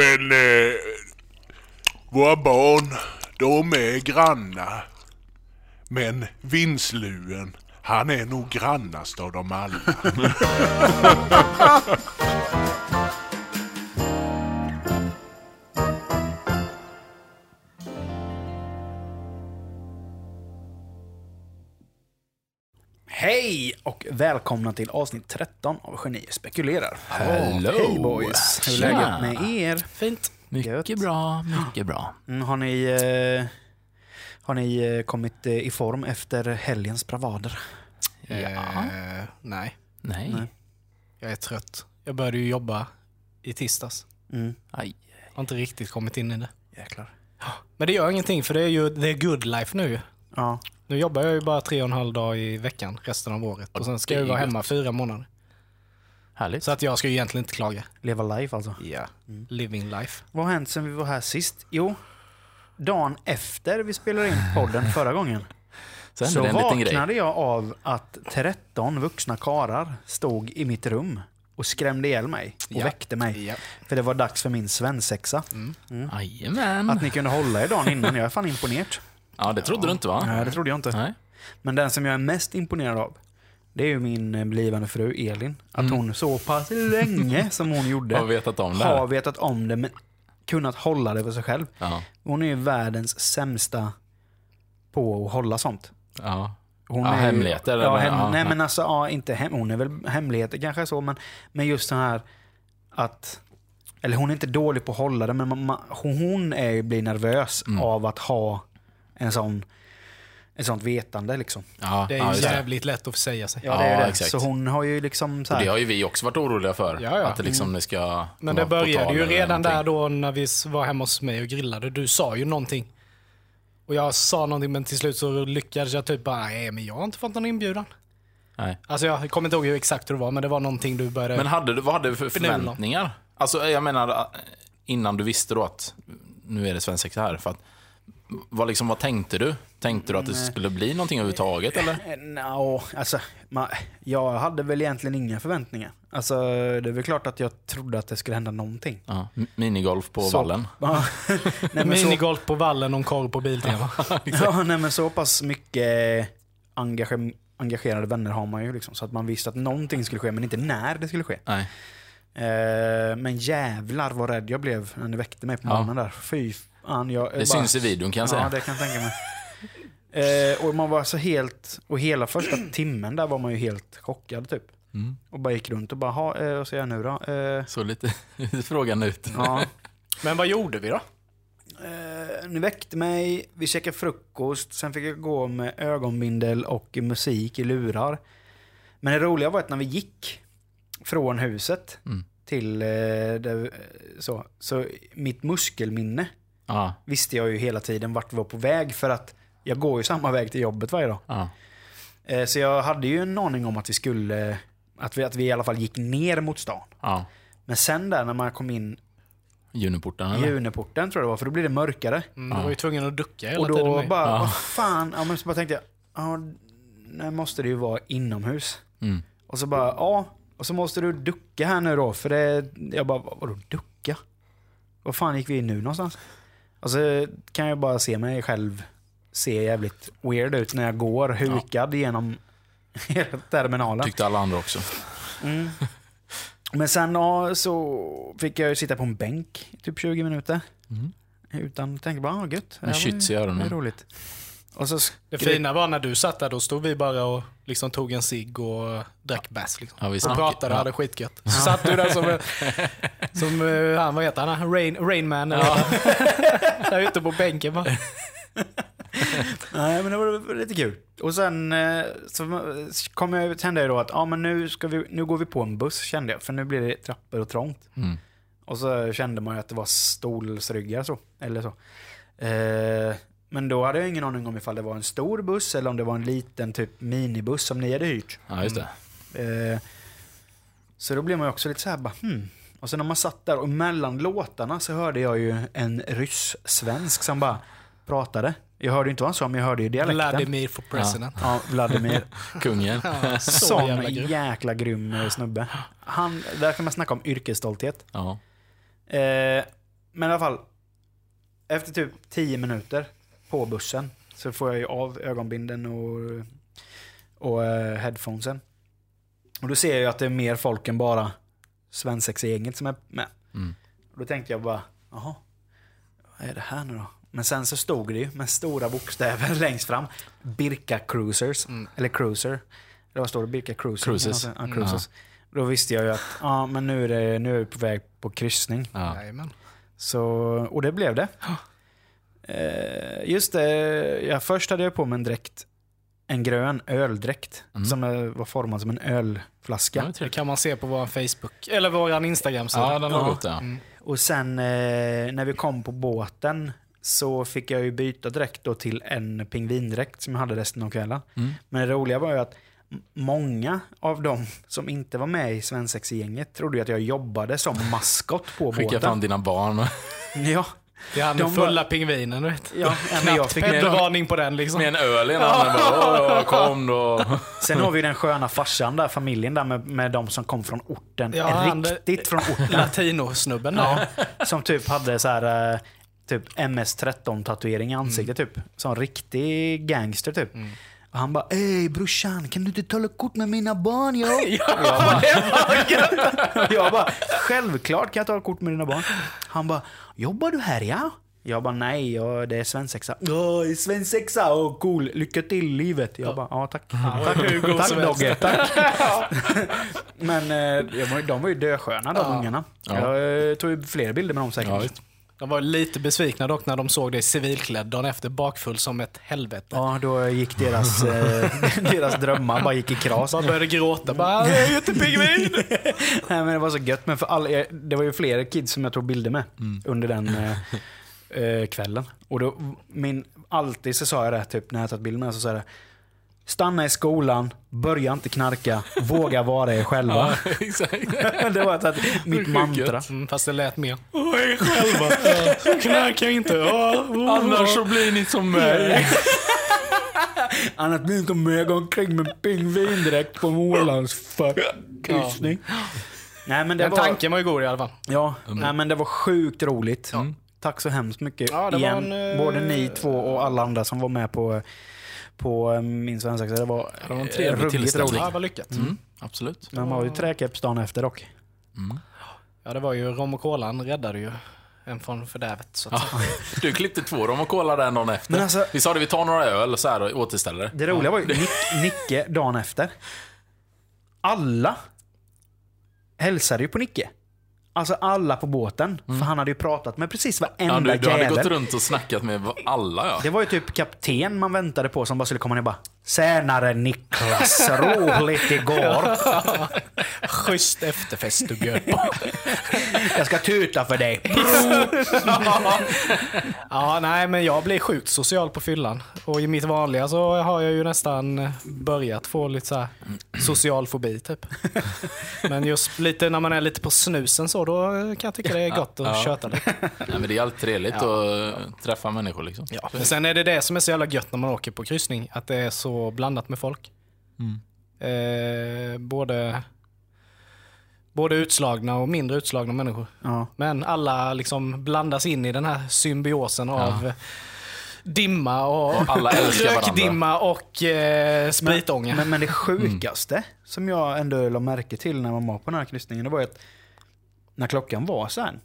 Men eh, våra barn, de är grannar. Men Vinsluen, han är nog grannast av dem alla. och välkomna till avsnitt 13 av Genier spekulerar. Hello. Hej boys! Hur är läget med er? Fint. Mycket Gött. bra, mycket bra. Mm, har ni, eh, har ni eh, kommit eh, i form efter helgens bravader? Ja. Eh, nej, Nej. Nej. jag är trött. Jag började ju jobba i tisdags. Mm, Aj. Har inte riktigt kommit in i det. jäklar. Men det gör ingenting för det är ju the good life nu. Ja, Nu jobbar jag ju bara tre och en halv dag i veckan resten av året. Och sen ska jag är vara hemma fyra månader. Härligt. Så att jag ska ju egentligen inte klaga. leva life alltså. Ja. Living life. Vad har hänt sen vi var här sist? Jo, dagen efter vi spelade in podden förra gången Så så vaknade jag av att 13 vuxna karar stod i mitt rum och skrämde ihjäl mig och Ja. väckte mig. Ja. För det var dags för min svensexa. Jajamän. Att ni kunde hålla er dagen innan, jag är fan imponerad. Ja, det trodde du inte va? Nej, det trodde jag inte. Nej. Men den som jag är mest imponerad av, det är ju min eh, blivande fru Elin. Att hon så pass länge som hon gjorde Har vetat om det har vetat om det, men kunnat hålla det för sig själv. Ja. Hon är ju världens sämsta på att hålla sånt. ja. Hon Ja, är ju- hemligheter, Ja, eller? hem, Ja, nej ja. men alltså, ja, inte hem, hon är väl hemligheter kanske så, men, men just så här att, eller hon är inte dålig på att hålla det, men man, hon är, ju- blir nervös Mm. av att ha en sån, ett sånt vetande liksom. Ja, Det är ja, ju det. jävligt lätt att säga sig. Ja, det är Ja, det. exakt. Så hon har ju liksom så Och här, det har ju vi också varit oroliga för. Ja, ja. Att det liksom det ska Men det började ju redan där då när vi var hemma hos mig och grillade. Du sa ju någonting. Och jag sa någonting men till slut så lyckades jag typ bara, nej men jag har inte fått någon inbjudan. Nej. Alltså jag kommer inte ihåg exakt hur det var men det var någonting du började... Men hade du, vad hade du för förväntningar? Alltså jag menar eh, innan du visste då att nu är det svensexa här. För att, vad, liksom, vad tänkte du? Tänkte du att det skulle bli någonting överhuvudtaget eller? Eh, No, alltså, man, jag hade väl egentligen inga förväntningar. Alltså, det är väl klart att jag trodde att det skulle hända någonting. Ja. Minigolf på Så- vallen. Ja, nej, men så, Minigolf på vallen och en korv på Biltema. ja, nej, men så pass mycket engage, engagerade vänner har man ju. Liksom, så att man visste att någonting skulle ske, men inte när det skulle ske. Nej. Eh, men jävlar vad rädd jag blev när ni väckte mig på Ja. morgonen där. Fy fan. Jag, Det syns i videon kan jag säga. Ja, det kan jag tänka mig. Eh, och man var så helt, och hela första timmen där var man ju helt chockad typ. Mm. Och bara gick runt och bara, ha, eh, vad ska jag nu då? Eh, Så lite frågan ut. ja. Men vad gjorde vi då? Eh, ni väckte mig, vi käkade frukost, sen fick jag gå med ögonbindel och musik i lurar. Men det roliga var att när vi gick från huset Mm. till eh, där, så, så mitt muskelminne Ja, visste jag ju hela tiden vart vi var på väg för att jag går ju samma väg till jobbet varje dag. ja. Eh, Så jag hade ju en aning om att vi skulle, att vi, att vi i alla fall gick ner mot stan. ja. Men sen där när man kom in Juniporten i eller? Juneporten tror jag det var, för då blir det mörkare. Mm, Du var ju tvungen att ducka hela Och tiden. då med. bara, Ja. vad fan, ja, men så bara tänkte jag, ja, nu måste det ju vara inomhus. Mm. Och så bara, ja, och så måste du ducka här nu då, för det, jag bara, vadå ducka? Vad fan gick vi in nu någonstans? Och så kan jag bara se mig själv se jävligt weird ut när jag går hukad genom hela terminalen. Tyckte alla andra också. Mm. Men sen ja, så fick jag ju sitta på en bänk i typ 20 minuter. Mm. Utan, tänkte bara, ah, gött. Med shits i öronen. Det är roligt. Och så Det fina var när du satt där, då stod vi bara och liksom tog en cigg och drack bärs. Liksom. Ja, vi och snackade- pratade och ja. hade skitgött. Så satt du där som, som eh, han, vad heter han? Rain, vad heter han? där ute på bänken bara. Nej, men det var lite kul. Och sen eh, så kom jag, kände jag då att ja, men nu, ska vi, nu går vi på en buss, kände jag. För nu blir det trappor och trångt. Mm. Och så kände man ju att det var stolsryggar så. Eller så. Eh, men då hade jag ingen aning om ifall det var en stor buss eller om det var en liten typ minibuss som ni hade hyrt. Ja, just det. Eh, så då blev man ju också lite så här bara hmm. Och sen när man satt där och mellan låtarna så hörde jag ju en ryss-svensk som bara pratade. Jag hörde ju inte vad han sa, men jag hörde ju dialekten. Vladimir for president. Ja, Vladimir. Kungen. Så Sån jävla jäkla, grym. grym eh, snubbe. Han, där kan man snacka om yrkesstolthet. Ja. Eh, Men i alla fall. Efter typ 10 minuter på bussen så får jag ju av ögonbinden och, och eh, headphonesen. Och då ser jag ju att det är mer folk än bara svensexgänget som är med. Mm. Och då tänkte jag bara, jaha, vad är det här nu då? Men sen så stod det ju med stora bokstäver längst fram, Birka Cruisers. Eller Cruiser. Eller vad står det? Birka Cruiser? Cruises. Ja, Cruises. Då visste jag ju att, ja men nu är, det, nu är vi på väg på kryssning. Ja. Så, och det blev det. Eh, just det, jag, först hade jag på mig en dräkt, en grön öldräkt som eh, var formad som en ölflaska. Ja, Det kan man se på vår Facebook, eller vår Instagram-sida. Ja, den har Ja. gått ja. Och sen eh, när vi kom på båten så fick jag ju byta dräkt då till en pingvindräkt som jag hade resten av kvällen. Mm. Men det roliga var ju att många av dem som inte var med i svensexgänget trodde ju att jag jobbade som maskot på Skicka båten. fram dina barn Ja, Det är han De den fulla pingvinen, du vet. ja, men jag fick med, på den liksom. med en öl i en. Bara, "Åh, kom då. Sen har vi den sköna farsan där, familjen där med, med de som kom från orten. Ja, han- Riktigt från orten. Latinosnubben där. Ja, som typ hade så här, eh, typ MS-13-tatuering i ansiktet. Typ. Som riktig gangster typ. Och han bara Ey brorsan, kan du inte ta ett kort med mina barn? Jo? Och jag, bara, jag bara, självklart kan jag ta ett kort med dina barn. Han bara, jobbar du här ja? Jag bara, nej, jag, det är svensexa. Ja, svensexa, oh, cool, lycka till i livet. Jag bara, ja tack. tack, god tack helst. Dogge, tack. Men eh, de var, ju dösköna de Ja. ungarna. Ja. Jag eh, tog ju flera bilder med dem säkert. De var lite besvikna dock när de såg dig civilklädd dagen efter bakfull som ett helvete. Ja, då gick deras, eh, deras drömmar bara gick i kras. Man började gråta bara “Jag är inte pingvin!” Nej, men det var så gött. Men för alla, eh, det var ju flera kids som jag tog bilder med under den eh, eh, kvällen. Och då, min, alltid så sa jag det, typ, när jag tagit bilder med så sa jag det. Stanna i skolan, börja inte knarka, våga vara er själva. Ja, exakt. det var att, mitt mantra. Mm, fast det lät mer “Åh, jag är själva, ja. knarkar inte, ja, Annars så blir ni som mig. Annars blir inte med gå omkring med pingvindräkt på en Ålandsförkryssning. Nej men det Den var... tanken var ju god i alla fall. Ja, nej, men det var sjukt roligt. Tack så hemskt mycket Ja, var igen. en, eh, Både ni två och alla andra som var med på, på eh, min svensexa. Det var, Det var en eh, trevlig roligt. Ja, det var lyckat. Mm, absolut. Men man har ju träkeps dagen efter dock. Ja, det var ju rom och kolan räddade ju en från fördärvet så att Ja. Du klippte två rom och kolla den dagen efter. Men alltså- Vi sa det, vi tar några öl så här och återställer det. Det roliga var ju Nick, Nicke dagen efter. Alla hälsade ju på Nicke. Alltså alla på båten. För han hade ju pratat med precis Mm. Ja, varenda du, du hade jävel. gått runt och snackat med alla ja. Det var ju typ kapten man väntade på som bara skulle komma ner och bara Senare Niklas, roligt igår. Schysst efterfest du bjöd på. Jag ska tuta för dig. Ja, nej, men jag blir sjukt social på fyllan. Och i mitt vanliga så har jag ju nästan börjat få lite så här social fobi typ. Men just lite när man är lite på snusen så, då kan jag tycka det är gott att Ja. köta lite. Nej, men det är alltid trevligt att träffa människor liksom. Ja. Men sen är det det som är så jävla gött när man åker på kryssning, att det är så blandat med folk. Eh, både, både utslagna och mindre utslagna människor. Ja. Men alla liksom blandas in i den här symbiosen av dimma och, alla rökdimma och eh, spritånga. Men, men det sjukaste som jag ändå la märke till när man var på den här kryssningen, det var ju att när klockan var så här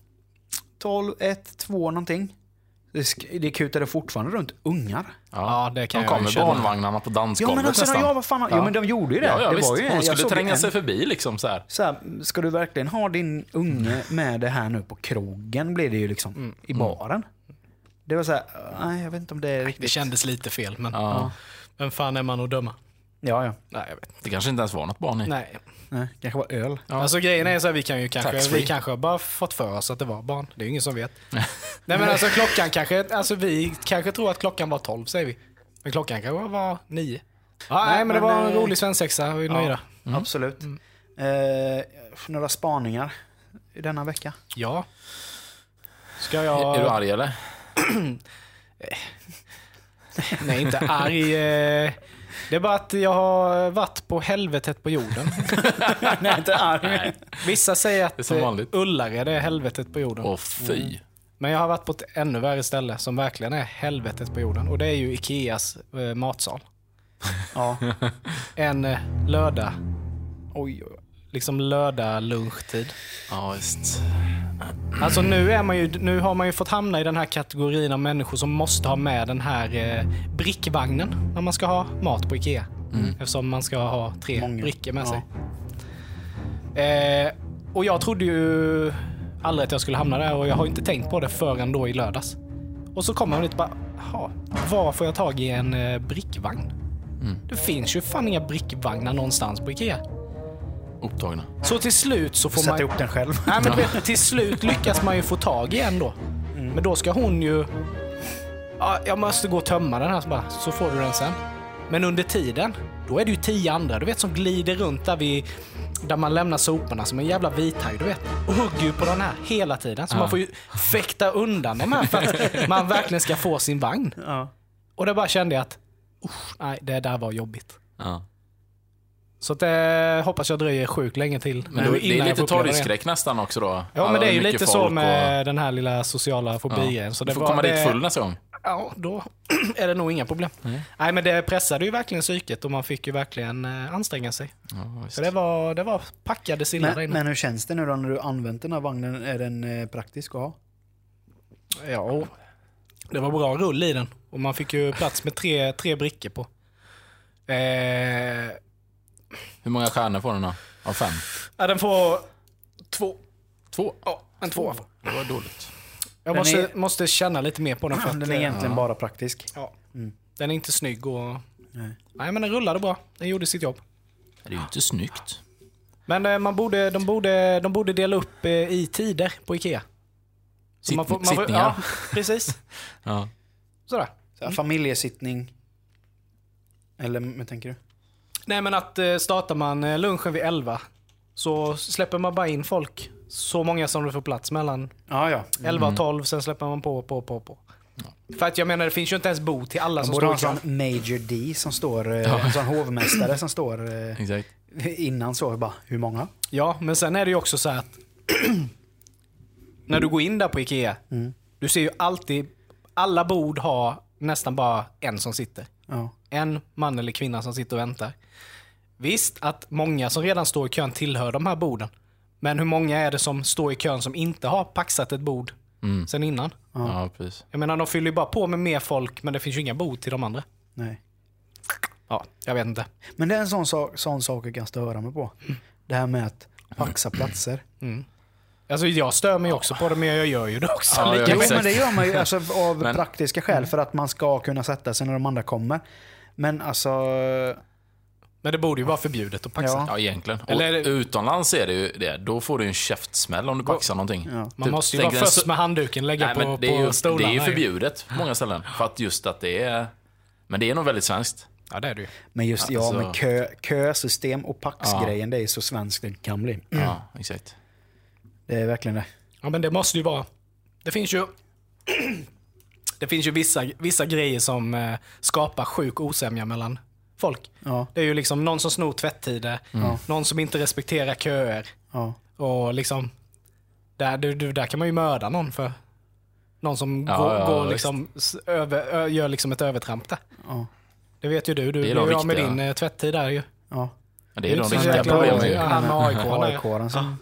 12, 1, 2 någonting. Det, det kutade fortfarande runt ungar. ja, det kan De kom med känna. barnvagnar på Ja dansgolvet men alltså, nästan. ja, vad fan, ja. men de gjorde ju det. Ja, ja, det visst. var ju, jag skulle tränga en- sig förbi liksom så här. så här, ska du verkligen ha din unge med det här nu på krogen blir det ju liksom i baren. Det var så här, nej jag vet inte om det är Det riktigt. kändes lite fel, men Ja. vem fan är man att döma? Ja, ja. Nej, jag vet. Det kanske inte ens var något barn i. Nej. Nej, kanske var öl. Alltså grejen är så här, vi kan ju kanske, vi kanske har bara fått för oss att det var barn. Det är ju ingen som vet. Nej men alltså klockan kanske, alltså vi kanske tror att klockan var 12 säger vi. Men klockan kanske var 9. Ja, nej, men det men, var en eh, rolig svensexa, vi är nöjda. Absolut. Eh, några spaningar i denna vecka? Ja. Ska Är du jag... arg eller? Nej, inte arg. Det är bara att jag har varit på helvetet på jorden. nej, inte arg. Vissa säger Det är att vanligt. Ullared är helvetet på jorden. Åh fy. Men jag har varit på ett ännu värre ställe som verkligen är helvetet på jorden. Och det är ju Ikeas eh, matsal. Ja. En eh, lördag, oj, oj, liksom lördag lunchtid. Ja, visst. Alltså nu, är man ju, nu har man ju fått hamna i den här kategorin av människor som måste ha med den här eh, brickvagnen när man ska ha mat på Ikea. Eftersom man ska ha tre Många. brickor med Ja. sig. Eh, och jag trodde ju aldrig att jag skulle hamna där och jag har inte tänkt på det förrän då i lördags. Och så kommer man lite bara, jaha, var får jag tag i en eh, brickvagn? Det finns ju fan inga brickvagnar någonstans på Ikea. Upptagna. Så till slut så får Sätta man... ihop den själv. Nej, men du vet, till slut lyckas man ju få tag i en då. Men då ska hon ju... Ja, jag måste gå och tömma den här, så, bara, så får du den sen. Men under tiden, då är det ju tio andra, du vet, som glider runt där vi där man lämnar soporna som en jävla vithaj, du vet. Och hugger ju på den här hela tiden. Så man får ju fäkta undan de här för att man verkligen ska få sin vagn. Ja. Och då bara kände jag att, usch, nej, det där var jobbigt. Ja. Så att, det hoppas jag dröjer sjukt länge till. Men då, det är lite torgskräck nästan också då. Ja, men det är ju lite så med den här lilla sociala Och, fobin. ja. Så du det får var, komma det, dit full nästa gång. Ja, då är det nog inga problem. Nej, men det pressade ju verkligen psyket och man fick ju verkligen eh, anstränga sig. Ja. Så det var, det var packade sillar Men, men hur känns det nu då när du använt den här vagnen? Är den eh, praktisk att ha? Ja, och det var bra rull i den. Och man fick ju plats med tre, tre brickor på. Eh, Hur många stjärnor får den då? Av fem? ja, den får två. Två? Ja, en tvåa. Det var dåligt. Jag Den måste, är- måste känna lite mer på den. För att, Den är eh, egentligen bara praktisk. ja, Den är inte snygg och... Nej. Nej, men den rullade bra. Den gjorde sitt jobb. Det är ju inte snyggt. Men eh, man borde, de, borde, de borde dela upp eh, i tider på Ikea. Så Sitt- man får- man får- sittningar. Ja, precis. Ja. Sådär. Så här, familjesittning. Eller vad tänker du? Nej men att eh, startar man eh, lunchen vid 11 så släpper man bara in folk. Så många som det får plats mellan Ja, ja. 11 och 12, sen släpper man på, på, på, på. För att jag menar, det finns ju inte ens bord till alla Man som borde ha står en i kö. sån Major D som står, eh, en sån hovmästare som står Exakt. innan så. Bara, hur många? Ja, men sen är det ju också så att när du går in där på Ikea, du ser ju alltid, alla bord har nästan bara en som sitter. Ja. En man eller kvinna som sitter och väntar. Visst att många som redan står i kön tillhör de här borden. Men hur många är det som står i kön som inte har paxat ett bord sen innan? Ja, precis. Jag menar, de fyller ju bara på med mer folk, men det finns ju inga bord till de andra. Nej. Ja, jag vet inte. Men det är en sån sak, sån sak jag kan störa mig på. Det här med att paxa platser. Alltså jag stör mig också på det, men jag gör ju det också. Ja, ja, Jo, men det gör man ju alltså, av Men- praktiska skäl för att man ska kunna sätta sig när de andra kommer. Men alltså... Men det borde ju vara förbjudet att paxa. Ja. Ja, egentligen. Eller utomlands är det ju det. Då får du en käftsmäll om du paxar någonting. Ja. Man Typ, måste ju vara först så- med handduken, lägga Nej, på, men det är på ju, stolarna. det är ju förbjudet på många ställen. För att just att det är... Men det är nog väldigt svenskt. Ja, det är det ju. Men just ja, Alltså- med kö, kösystem och paxgrejen, det är så svenskt det kan bli. Ja, exakt. Det är verkligen det. Ja, men det måste ju vara. Det finns ju... Det finns ju vissa, vissa grejer som eh, skapar sjuk osämja mellan folk. Ja, Det är ju liksom någon som snor tvättider, någon som inte respekterar köer. ja. Och liksom... Där, du, du, där kan man ju mörda någon för. Någon som Ja, går, ja, går liksom, över, ö, gör liksom ett övertramp där. Ja. Det vet ju du. Du Det är de ju av med din eh, tvättid där ju. ja. Det är de inte så riktiga problemen. han med. AIK-aren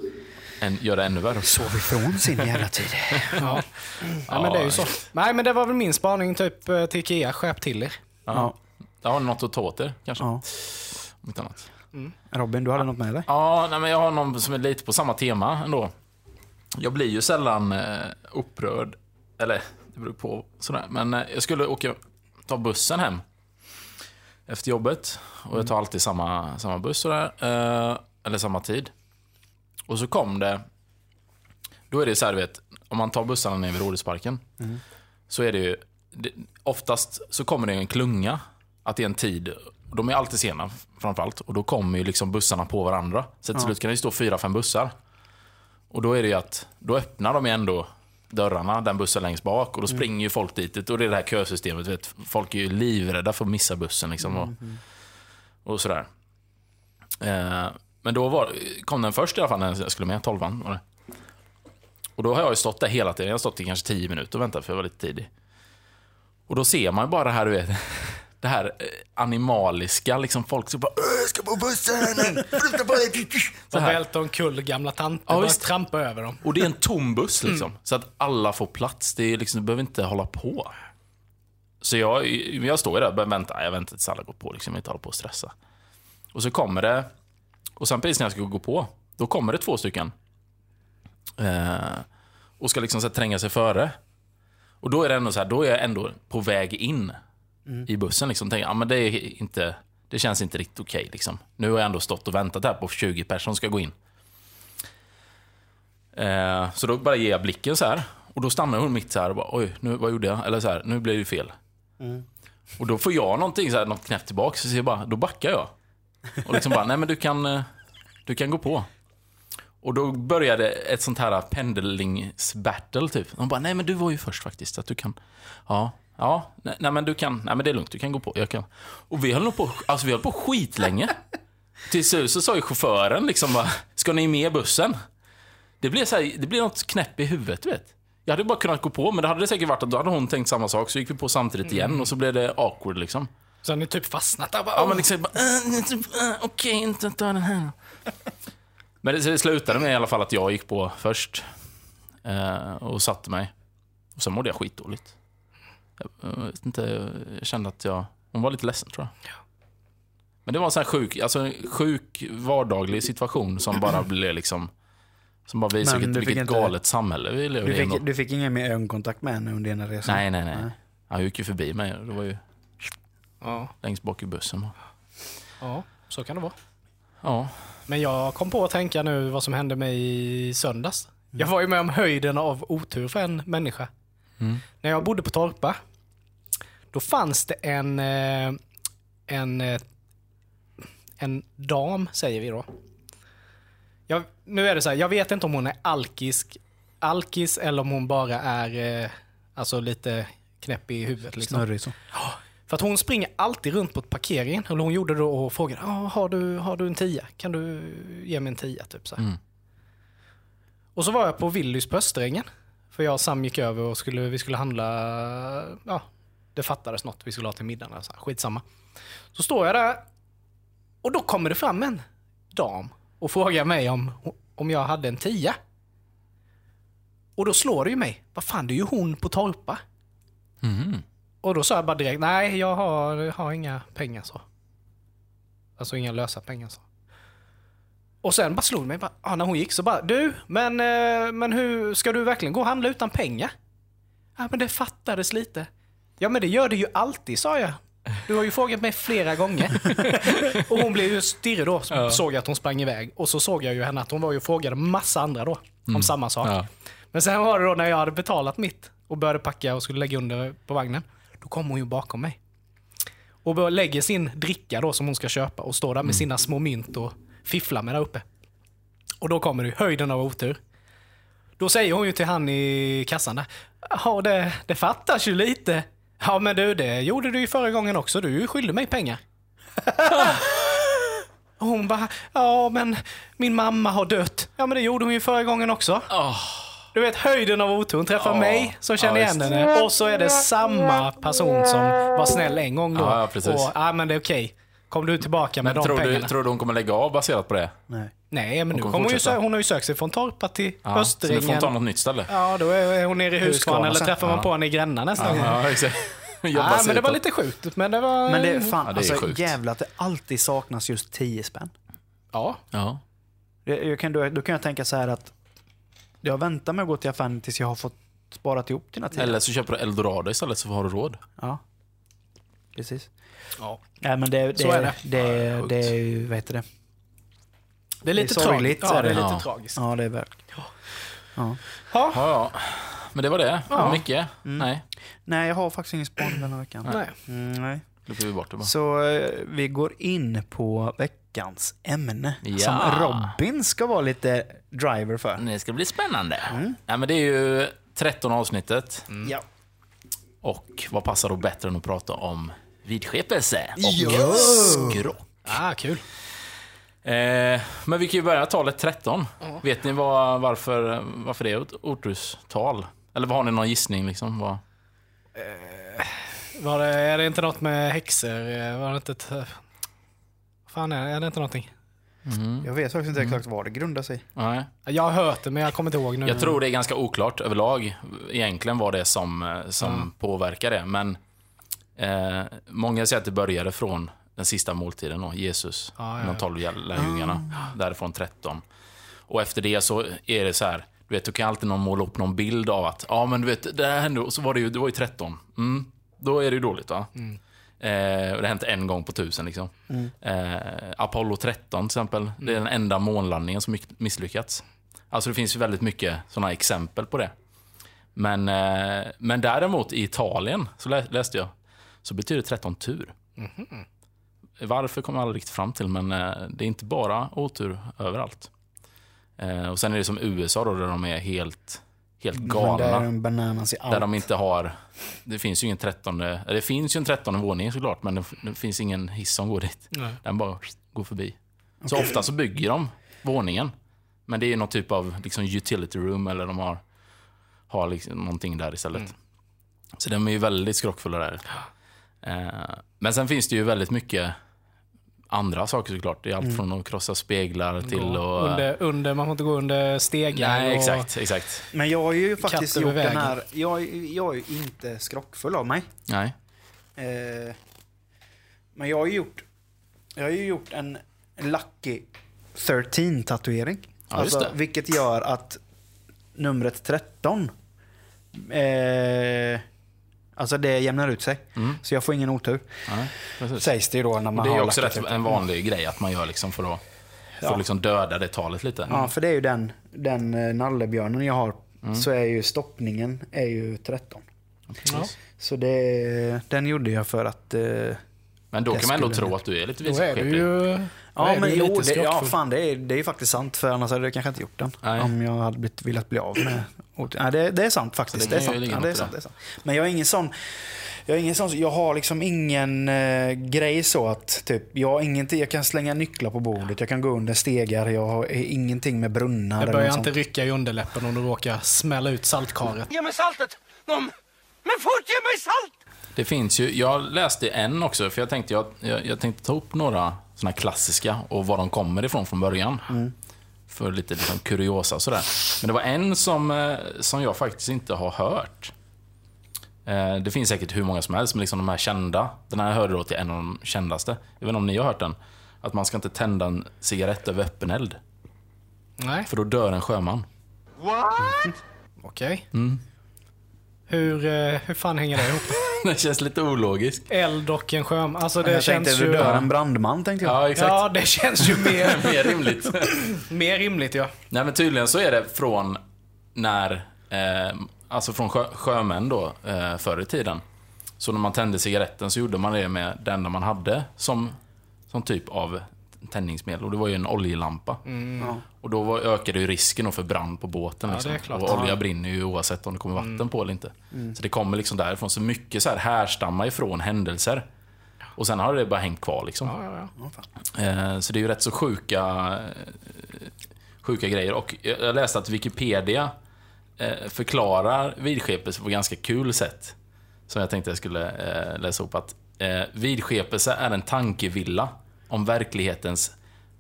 En, gör det ännu värre. sov ifrån sin jävla tid. Ja. ja, men det är ju så. Nej, men det var väl min spaning typ eh, till Ikea. Skärp till er. Ja. Där har ni något att ta åt er, kanske. Ja. Om inte annat. Robin, du hade något med eller? Ja, nej, men jag har någon som är lite på samma tema ändå. Jag blir ju sällan eh, upprörd. Eller, det beror på. Sådär. Men eh, jag skulle åka, ta bussen hem. Efter jobbet. Och jag tar alltid samma, samma buss sådär. Eh, eller samma tid. Och så kom det... Då är det så här, vet. Om man tar bussarna ner vid Rådhusparken. Så är det ju... Det, oftast så kommer det en klunga. Att det är en tid. De är alltid sena framförallt. Och då kommer ju liksom bussarna på varandra. Så till slut kan det ju stå fyra, fem bussar. Och då är det att, då öppnar de ju ändå dörrarna, den bussen längst bak. Och då springer ju folk dit. Och det är det här kösystemet. Vet, folk är ju livrädda för att missa bussen. Liksom, och, och sådär. Eh, men då var, kom den först i alla fall när jag skulle med, tolvan var det. Och då har jag ju stått där hela tiden. Jag har stått i kanske 10 minuter och väntat för jag var lite tidig. Och då ser man ju bara det här, du vet. Det här eh, animaliska, liksom folk som bara "Åh, jag ska på bussen! Flytta på dig!" Så här. välter omkull gamla tanter Ja, visst. trampa över dem. Och det är en tom buss liksom. Så att alla får plats. Det är liksom, du behöver inte hålla på. Så jag, jag står ju där och bara väntar. Jag väntar tills alla går på. Liksom. Jag inte hålla på och stressa. Och så kommer det. Och sen precis när jag ska gå på. Då kommer det två stycken. Eh, och ska liksom så här, tränga sig före. Och då är det ändå så här, då är jag ändå på väg in i bussen. Liksom. Tänker, ja, men det, är inte, det känns inte riktigt okej. liksom. Nu har jag ändå stått och väntat här på 20 personer som ska gå in. Eh, så då bara ger jag blicken så här. Och då stannar hon mitt så här och bara, oj, nu, vad gjorde jag? Eller så här, nu blev det fel. Och då får jag någonting så här, något knäpp tillbaka, så jag bara, då backar jag. Och liksom bara, nej men du kan, eh, du kan gå på. Och då började ett sånt här pendlingsbattle typ. De bara, nej men du var ju först faktiskt, att du kan, ja, ja, nej, nej men du kan, nej men det är lugnt, du kan gå på, jag kan. Och vi höll nog på, alltså vi höll på skitlänge. Till slut så sa ju chauffören liksom bara, ska ni med bussen? Det blev, så här, det blev något knäpp i huvudet, vet. Jag hade bara kunnat gå på, men det hade det säkert varit att då hade hon tänkt samma sak, så gick vi på samtidigt igen och så blev det awkward liksom. Så har ni typ fastnat där bara, Ja, men liksom bara, äh, äh, okej, inte ta den här. Men det, det slutade med i alla fall att jag gick på först. Eh, och satte mig. Och sen mådde jag skitdåligt. Jag, jag vet inte, jag kände att jag... Hon var lite ledsen tror jag. Men det var en sån här sjuk, alltså en sjuk vardaglig situation som bara blev liksom... Som bara visade Men vilket, fick vilket inte- galet samhälle vi lever Du i ändå. fick, du fick ingen mer ögonkontakt med henne under dina resor? Nej, nej, nej. Han gick ju förbi mig. Det var ju Ja, längst bak i bussen. ja, så kan det vara. Ja. Men jag kom på att tänka nu vad som hände mig i söndags. Jag var ju med om höjden av otur för en människa. När jag bodde på Torpa, då fanns det en, eh, en, eh, en dam, säger vi då. Jag, nu är det så här, jag vet inte om hon är alkisk, alkis eller om hon bara är eh, alltså lite knäpp i huvudet. Liksom. Snurrig så. För att hon springer alltid runt på parkeringen. Eller hon gjorde då och frågade, ah, har, du, har du en tia? Kan du ge mig en tia? Typ så. Mm. Och så var jag på Willys på Österängen. För jag och Sam gick över och skulle, vi skulle handla, ja, det fattades något vi skulle ha till middagen. Alltså, skitsamma. Så står jag där och då kommer det fram en dam och frågar mig om, om jag hade en tia. Och då slår det ju mig. Vad fan, det är ju hon på Torpa. Mhm. Och då sa jag bara direkt, nej jag har, har inga pengar så. Alltså inga lösa pengar så. Och sen bara slog mig, bara, ah, när hon gick så bara, du, men, eh, men hur, ska du verkligen gå och handla utan pengar? Ja men det fattades lite. Ja men det gör det ju alltid sa jag. Du har ju frågat mig flera gånger. och hon blev ju stirrig då, så såg jag att hon sprang iväg. Och så såg jag ju henne att hon var ju och frågade massa andra då, om samma sak. Ja. Men sen var det då när jag hade betalat mitt och började packa och skulle lägga under på vagnen. Då kom hon ju bakom mig. Och lägger sin dricka då som hon ska köpa och står där med sina små mynt och fifflar med där uppe. Och då kommer det höjden av otur. Då säger hon ju till han i kassan där. Ja, det, det fattas ju lite. Ja, men du, det gjorde du ju förra gången också. Du skyldig mig pengar. Och hon bara, ja men min mamma har dött. Ja men det gjorde hon ju förra gången också. Du vet höjden av otur. Hon träffar Ja. mig som känner Ja, igen henne. Och så är det samma person som var snäll en gång då. Ja, ja, precis. Och, ja men det är okej. Kom du tillbaka med Men de tror pengarna? du, tror du hon kommer lägga av baserat på det? Nej. Nej, men nu kommer hon, ju sö- hon har ju sökt sig från Torpa till Ja, så nu får hon ta Östringen. något nytt ställe. Ja, då är hon nere i Huskvarna eller träffar man Ja. på henne i Gränna nästa gång. Ja, exakt. Ja, men det var lite sjukt. Men det var... Men det är fan, Ja, det är alltså sjukt. jävlar att det alltid saknas just 10 spänn. Ja. Ja. Jag, jag kan, då, då kan jag tänka så här att jag väntar med att gå till affären tills jag har fått sparat ihop dina 10. Eller så köper du eldorado istället så har du råd. Ja. Precis. ja. Nej men det, det, Så är det. det, det, det är ju, vad heter det? Det är lite Det är sorgligt, tragiskt. Ja, det är lite Ja. tragiskt. Ja, det är väl. Ja. Ja. Ja, ja. Men det var det. Ja. Mycket? Nej, Nej, jag har faktiskt ingen spaning den här veckan. Nej. Mm, nej. klipper vi bort det bara. Så eh, vi går in på veckans ämne. Ja. Som Robin ska vara lite driver för. Det ska bli spännande. Ja, men det är ju 13 avsnittet. Ja. Och vad passar då bättre än att prata om vidskepelse och skrock? Ah, kul. Ja, men det är ju 13 avsnittet. Mm. Ja, men det är ju 13 avsnittet. Och vad passar då bättre än att prata om vidskepelse och skrock? Ja. Ja, Eh, men vi kan ju börja talet 13. Vet ni vad, varför, varför det är ett oturstal? Eller har ni någon gissning liksom? Vad? Var det, är det inte något med häxor? Eh, Var det inte ett... Fan är det? Är det inte någonting? Jag vet faktiskt inte exakt vad det grundar sig i. Nej. Jag har hört det men jag kommer inte ihåg nu. Jag tror det är ganska oklart överlag egentligen vad det är som, eh, som påverkar det. Men eh, många säger att det började från den sista måltiden då, Jesus, Ja, ja, de tolv lärjungarna, därifrån 13. Och efter det så är det så här, du vet, du kan alltid någon måla upp någon bild av att, ja men du vet, det här hände, och så var det ju, det var ju 13. Mm, då är det ju dåligt va? Eh, och det har hänt en gång på tusen liksom. Eh, Apollo 13 till exempel, det är den enda månlandningen som miss- misslyckats. Alltså det finns ju väldigt mycket sådana exempel på det. Men, eh, men däremot i Italien, så lä- läste jag, så betyder 13 tur. Varför kommer jag aldrig riktigt fram till, men eh, det är inte bara otur överallt. Eh, och sen är det som USA då, där de är helt, helt galna. det är en bananas i allt. Där de inte har... Det finns ju ingen trettonde... Det finns ju en trettonde våning såklart, men det, det finns ingen hiss som går dit. Nej. Den bara går förbi. Så ofta så bygger de våningen. Men det är ju någon typ av liksom, utility room eller de har, har liksom någonting där istället. Så de är ju väldigt skrockfulla där. Eh, men sen finns det ju väldigt mycket andra saker såklart. Det är allt från att krossa speglar till Gå att... under, under, man får inte gå under stegar. Nej, och- exakt, exakt. Men jag har ju faktiskt gjort den här... Jag, jag är ju inte skrockfull av mig. Nej. Eh, men jag har ju gjort... Jag har ju gjort en Lucky 13 tatuering. Ja, det. Vilket gör att numret 13... Eh, alltså det jämnar ut sig. Mm. Så jag får ingen otur. Nej. Sägs det ju då när man Det är har också rätt 13. en vanlig grej att man gör liksom för att, för Ja. liksom döda det talet lite. Ja, för det är ju den, den eh, nallebjörnen jag har. Mm. Så är ju stoppningen är ju 13. Ja. Så det, den gjorde jag för att... Eh, Men då kan man ändå tro att du är lite Då är du ju... Ja, men jo, det, ja, fan, det är, det är ju faktiskt sant. För annars hade jag kanske inte gjort den. Nej. Om jag hade blivit, velat bli av med Nej, det, det är sant faktiskt. Det, är sant. Ja, det, är sant, det. är sant. Men jag är ingen sån... Jag, är ingen sån, jag har liksom ingen eh, grej så att typ, jag, har ingenting, jag kan slänga nycklar på bordet, jag kan gå under stegar, jag har ingenting med brunnar Jag börjar inte sånt. rycka i underläppen om du råkar smälla ut saltkaret. Ge mig saltet! Någon... Men fort, ge mig salt! Det finns ju, jag läste en också, för jag tänkte, jag, jag, jag tänkte ta upp några såna här klassiska och var de kommer ifrån från början. För lite liksom kuriosa och sådär. Men det var en som, eh, som jag faktiskt inte har hört. Eh, Det finns säkert hur många som helst, men liksom de här kända. Den här hörde då till en av de kändaste. Jag vet inte om ni har hört den. Att man ska inte tända en cigarett över öppen eld. Nej, För då dör en sjöman. okej. Mm. Hur, eh, hur fan hänger det ihop? Det känns lite ologiskt. Eld och en sjöman. Alltså det jag känns tänkte, ju... du dör en brandman tänkte jag. Ja, exakt. Ja, det känns ju mer, Mer rimligt. mer rimligt ja. Nej men tydligen så är det från när, eh, alltså från sjö, sjömän då, eh, förr i tiden. Så när man tände cigaretten så gjorde man det med enda man hade som, som typ av tändningsmedel. Och det var ju en oljelampa. Ja. Och då var, ökade ju risken för brand på båten. Ja, Liksom. Och olja brinner ju oavsett om det kommer vatten på eller inte. Så det kommer liksom därifrån. Så mycket så här härstammar ifrån händelser. Och sen har det bara hängt kvar liksom. ja, ja, ja. Eh, Så det är ju rätt så sjuka, eh, sjuka grejer. Och jag läste att Wikipedia eh, förklarar vidskepelse på ett ganska kul sätt. Som jag tänkte jag skulle läsa upp. Att vidskepelse är en tankevilla om verklighetens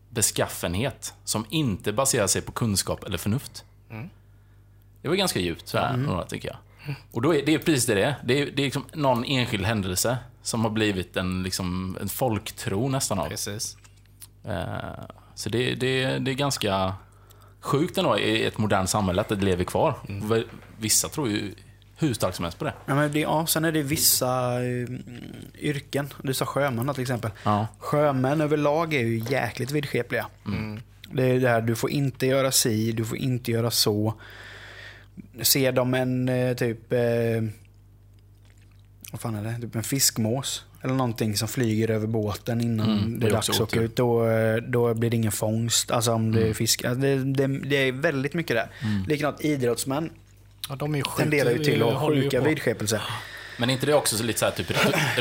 beskaffenhet som inte baserar sig på kunskap eller förnuft. Det var ganska djupt sådär, några, tycker jag. Och då är det är precis det det är. Det är, det är liksom någon enskild händelse som har blivit en, liksom, en folktro nästan av. Precis. Eh, Så det, det, det är ganska sjukt ändå i ett modernt samhälle att det lever kvar. Mm. Vissa tror ju hur starkt som helst på det. Ja, men det, ja, sen är det vissa eh, yrken. Du sa sjömän till exempel. Ja. Sjömän överlag är ju jäkligt vidskepliga. Det är det här, du får inte göra si, du får inte göra så. Ser de en eh, typ... Eh, vad fan är det? Typ en fiskmås. Eller någonting som flyger över båten innan Mm, det det är är dags att åka ut. Då, eh, då blir det ingen fångst. Alltså om det Mm. är fisk. alltså, Det, det, det är väldigt mycket där. Likadant idrottsmän Ja, de är ju sjukt, tenderar ju till att ha sjuka på. vidskepelser. Men är inte det också så lite så här,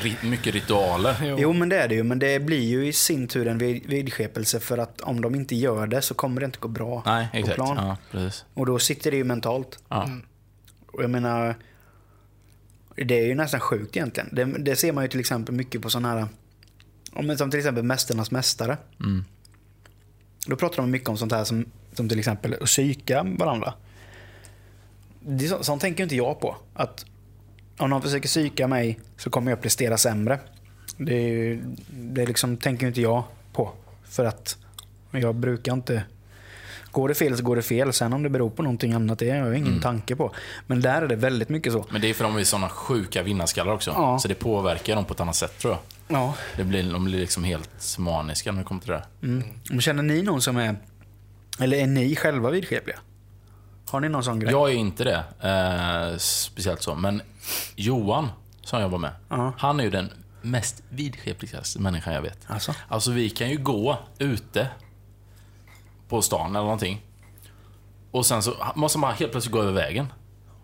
typ mycket ritualer? Jo. Jo, men det är det ju. Men det blir ju i sin tur en vid- vidskepelse för att om de inte gör det så kommer det inte gå bra Nej, på exakt. plan. Ja, precis. Och då sitter det ju mentalt. Ja. Och jag menar, det är ju nästan sjukt egentligen. Det, det ser man ju till exempel mycket på sådana här, men som till exempel Mästarnas Mästare. Mm. Då pratar de mycket om sånt här som, som till exempel att psyka varandra. Det så, sånt tänker inte jag på. Att om någon försöker psyka mig så kommer jag prestera sämre. Det, det liksom tänker inte jag på. För att jag brukar inte... Går det fel så går det fel. Sen om det beror på någonting annat, det har jag ingen tanke på. Men där är det väldigt mycket så. Men det är för de är såna sjuka vinnarskallar också. Ja. Så det påverkar dem på ett annat sätt tror jag. Ja. Det blir, de blir liksom helt maniska när det kommer till det där. Mm. Känner ni någon som är... Eller är ni själva vidskepliga? Har ni någon sån grej? Jag är inte det, eh, speciellt så. Men Johan, som jag jobbar med, Ja. han är ju den mest vidskepligaste människan jag vet. Alltså? Alltså vi kan ju gå ute på stan eller någonting. Och sen så måste man helt plötsligt gå över vägen.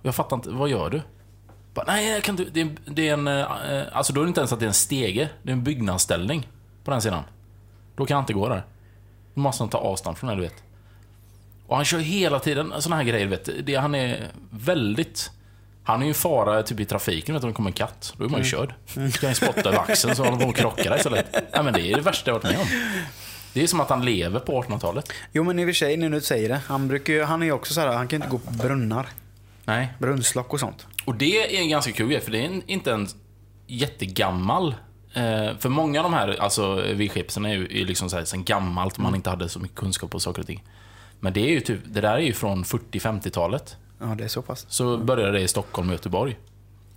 Jag fattar inte, vad gör du? Bara, Nej, jag kan inte. Det är, det är en... eh, Alltså då är det inte ens att det är en stege. Det är en byggnadsställning på den sidan. Då kan jag inte gå där. Då måste han ta avstånd från det, du vet. Och han kör hela tiden såna här grejer, du vet. Det, han är väldigt... Han är ju en fara typ i trafiken, vet du, om det kommer en katt. Då är man ju körd. Då kan jag spotta över axeln så håller på att krocka där istället. Nej, men det är det värsta jag varit med om. Det är som att han lever på 1800-talet. Jo men i och för sig, när du säger det. Han, brukar ju, han är ju också så här, han kan inte gå på brunnar. Nej. Brunnslock och sånt. Och det är en ganska kul grej, för det är en, inte en jättegammal... Eh, för många av de här alltså, vidskepelserna är ju är liksom så här, sen gammalt, man inte hade så mycket kunskap på saker och ting. Men det är ju typ, det där är ju från 40-50-talet. Ja, det är så pass. Så började det i Stockholm och Göteborg.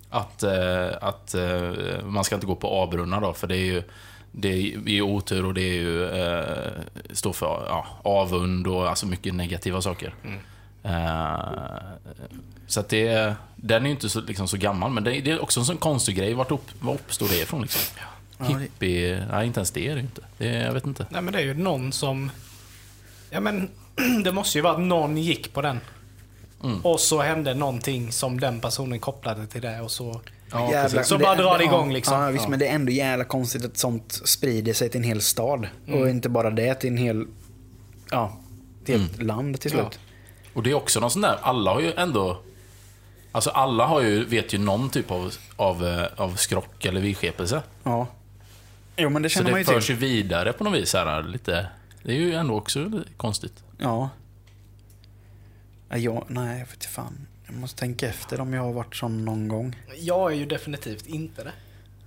Att, eh, att eh, man ska inte gå på A-brunnar då, för det är ju det är ju otur och det är ju, eh, står för ja, avund och alltså mycket negativa saker. Eh, så att det, den är ju inte så, liksom, så gammal, men det, det är också en sån konstig grej. Vart upp, var uppstår det ifrån liksom? Hippie... Nej, inte ens det är det ju inte. Det, jag vet inte. Nej men det är ju någon som... Ja men det måste ju vara att någon gick på den. Mm. Och så hände någonting som den personen kopplade till det och så... Ja, Jävla-. Så bara drar det ja, igång, liksom. Ja, visst, Ja. men det är ändå jävla konstigt att sånt sprider sig till en hel stad. Mm. Och inte bara det, till en hel... Ja, till Mm. ett land till slut. Och det är också någon sån där, alla har ju ändå... Alltså alla har ju, vet ju någon typ av, av, eh, av skrock eller vidskepelse. Ja. Jo, men det Så känner man det ju förs till. ju vidare på något vis. Här, lite, det är ju ändå också konstigt. Ja. Ja, jag, nej, jag vet fan. Jag måste tänka efter om jag har varit sån någon gång. Jag är ju definitivt inte det.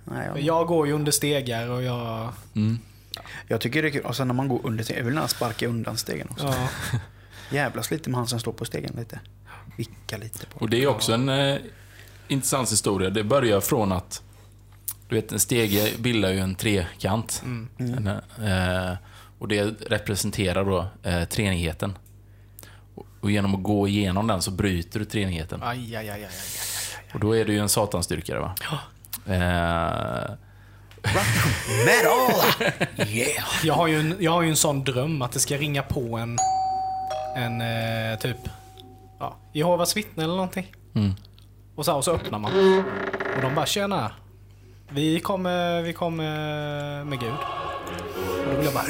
Nej, jag, jag går ju under stegar och jag... jag tycker det är kul. Och sen när man går under stegen. Jag vill gärna sparka undan stegen också. Ja. Jävlas lite med han som står på stegen lite. Vicka lite på. Och det är också en eh, intressant historia. Det börjar från att du vet, en stege bildar ju en trekant. En, eh, och det representerar då eh, treenigheten. Och, och genom att gå igenom den så bryter du treenigheten. Aj, aj, aj, aj, aj. Och då är det ju en satanstyrkare va? Eh, Metal! Yeah! Jag har, ju en, jag har ju en sån dröm att det ska ringa på en... En eh, typ... Ja, Jehovas vittne eller någonting. Mm. Och, så, och så öppnar man. Och de bara “Tjena! Vi kommer, vi kommer med Gud”. Jag bara...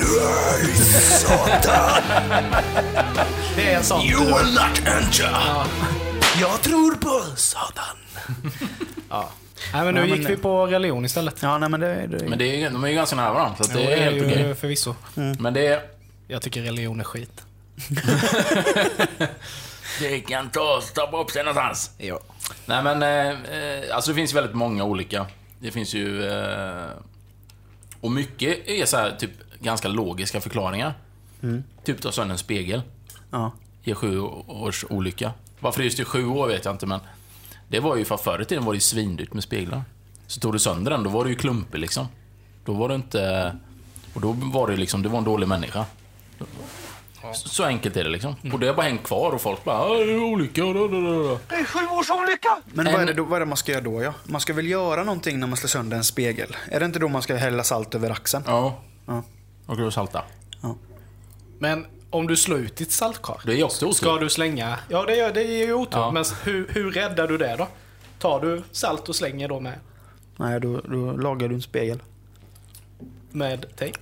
Det är en sån dröm. will not enter. Jag tror på Satan. Nej, men nu Ja, men gick det- vi på religion istället. Ja, nej men det... det men det är, de är ju ganska nära varandra, så det Jo, är helt okej. förvisso. Men det är... Jag tycker religion är skit. Det kan ta stoppa upp sig någonstans. ja. Nej men, eh, eh, alltså det finns väldigt många olika. Det finns ju... Eh, och mycket är så här, typ ganska logiska förklaringar. Typ ta sönder en spegel. ja. Ge sju års olycka. Varför just i sju år vet jag inte men... Det var ju för förr i tiden var det ju svindyrt med speglar. Så tog du sönder den, då var det ju klumpig liksom. Då var det inte... Och då var det liksom, det var en dålig människa. Så, enkelt är det liksom. Och det har bara hängt kvar och folk bara "Ah, det är olycka. Da, da, da, da. Det är sju års olycka. Men vad är, det då, vad är det man ska göra då? Ja? Man ska väl göra någonting när man slår sönder en spegel? Är det inte då man ska hälla salt över axeln? Ja. Ja. Och då salta. Men om du slår ut ditt saltkar. Det är också otur. Ska du slänga? Ja, det, gör, det är ju otur. Ja. Men hur, hur räddar du det då? tar du salt och slänger då med, Nej, då, då lagar du en spegel. med tejp.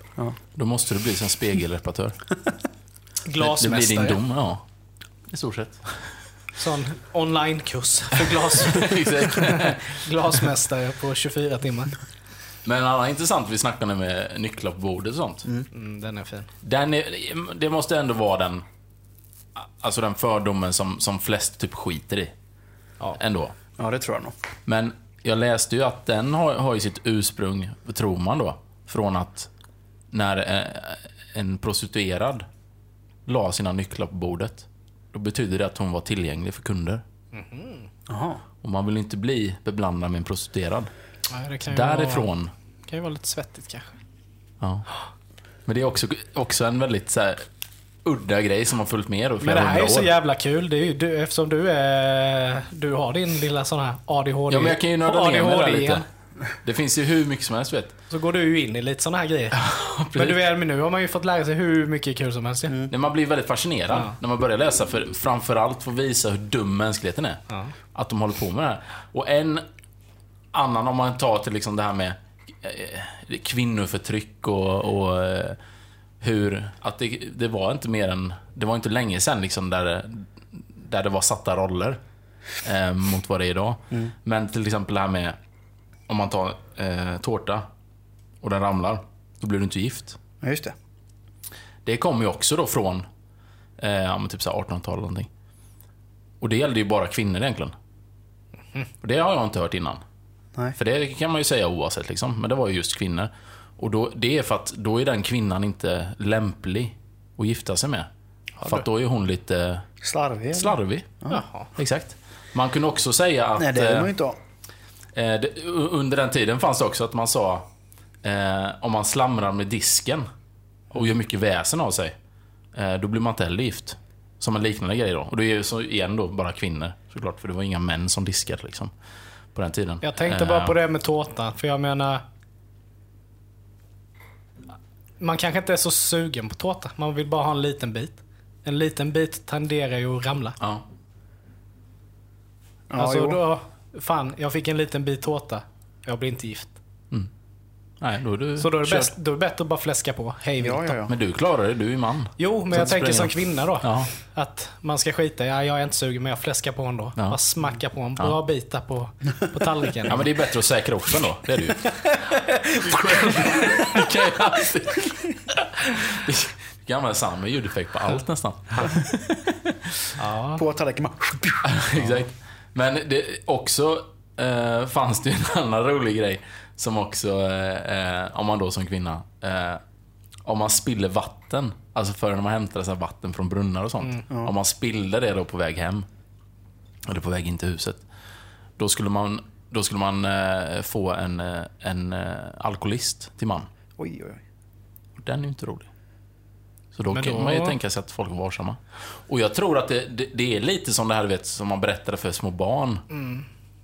Då måste du bli som spegelreparatör. Det, det Glasmästare. blir din dom, ja. I stort sett. Sån onlinekurs för glas, Exakt. glasmästare på 24 timmar. Men en annan intressant, vi snackade med nycklar på bordet och sånt. Mm, den är fin. Den är, det måste ändå vara den, alltså den fördomen som, som flest typ skiter i. Ja. Ändå. Ja, det tror jag nog. Men jag läste ju att den har, har ju sitt ursprung, tror man då, från att när eh, en prostituerad la sina nycklar på bordet, då betyder det att hon var tillgänglig för kunder. Jaha. Och man vill inte bli beblandad med en prostituerad. Nej, det kan ju Vara, Därifrån, kan ju vara lite svettigt kanske. ja. Men det är också, också en väldigt så här, udda grej som har följt med då i Men flera det här är ju så jävla kul. Det är ju, du, eftersom du, är, du har din lilla sån här ADHD. Ja, men jag kan ju nörda ner mig där lite. Det finns ju hur mycket som helst, vet. Så går du ju in i lite såna här grejer. men du men nu har man ju fått lära sig hur mycket kul som helst. ju. Nej, Man blir väldigt fascinerad Ja. när man börjar läsa, för framförallt för att visa hur dum mänskligheten är. Ja. Att de håller på med det här. Och en annan, om man tar till liksom det här med eh, kvinnoförtryck och, och eh, hur... Att det, det var inte mer än... Det var inte länge sedan liksom där, där det var satta roller eh, mot vad det är idag. Men till exempel det här med om man tar eh, tårta och den ramlar, då blir du inte gift. Ja, just det. Det kommer ju också då från eh, typ så här 1800-tal eller någonting. Och det gällde ju bara kvinnor egentligen. Och det har jag inte hört innan. Nej. För det kan man ju säga oavsett liksom. Men det var ju just kvinnor. Och då, det är för att då är den kvinnan inte lämplig att gifta sig med. för att då är hon lite Slarvig? slarvig. Ja, exakt. Man kunde också säga att... Nej, det vill eh, man ju inte ha. Eh, det, under den tiden fanns det också att man sa eh, om man slamrar med disken och gör mycket väsen av sig, eh, då blir man inte heller gift. Som en liknande grej då. Och det är ju så igen då bara kvinnor såklart, för det var inga män som diskade liksom. På den tiden. Jag tänkte Eh, bara på det med tårtan, för jag menar... Man kanske inte är så sugen på tårta. Man vill bara ha en liten bit. En liten bit tenderar ju att ramla. Ja. Ja, alltså jo. då... Fan, jag fick en liten bit tårta. Jag blir inte gift. Nej, då är du Så då är det, körd. bäst, då är det bättre att bara fläska på. Hej vilt Ja, ja, ja. Men du klarar det, du är man. Jo, men Så jag tänker som kvinna då. Ja. Att man ska skita i, ja, jag är inte sugen men jag fläskar på en då. Ja. Bara smacka på en bra bitar på, på tallriken. Ja men det är bättre att säkra upp den då, det är det ju. Du kan ju alltid... Du kan använda samma ljudeffekt på allt nästan. På tallriken. Exakt. Men det också eh, fanns det ju en annan rolig grej som också, eh, eh, om man då som kvinna, eh, om man spiller vatten, alltså för när man hämtar så här vatten från brunnar och sånt. Om man spillde det då på väg hem, eller på väg in till huset, då skulle man, då skulle man eh, få en, eh, en eh, alkoholist till man. Oj, oj, oj. Och Den är ju inte rolig. Så då, Men kan då- man ju tänka sig att folk är varsamma. Och jag tror att det, det, det är lite som det här vet, som man berättade för små barn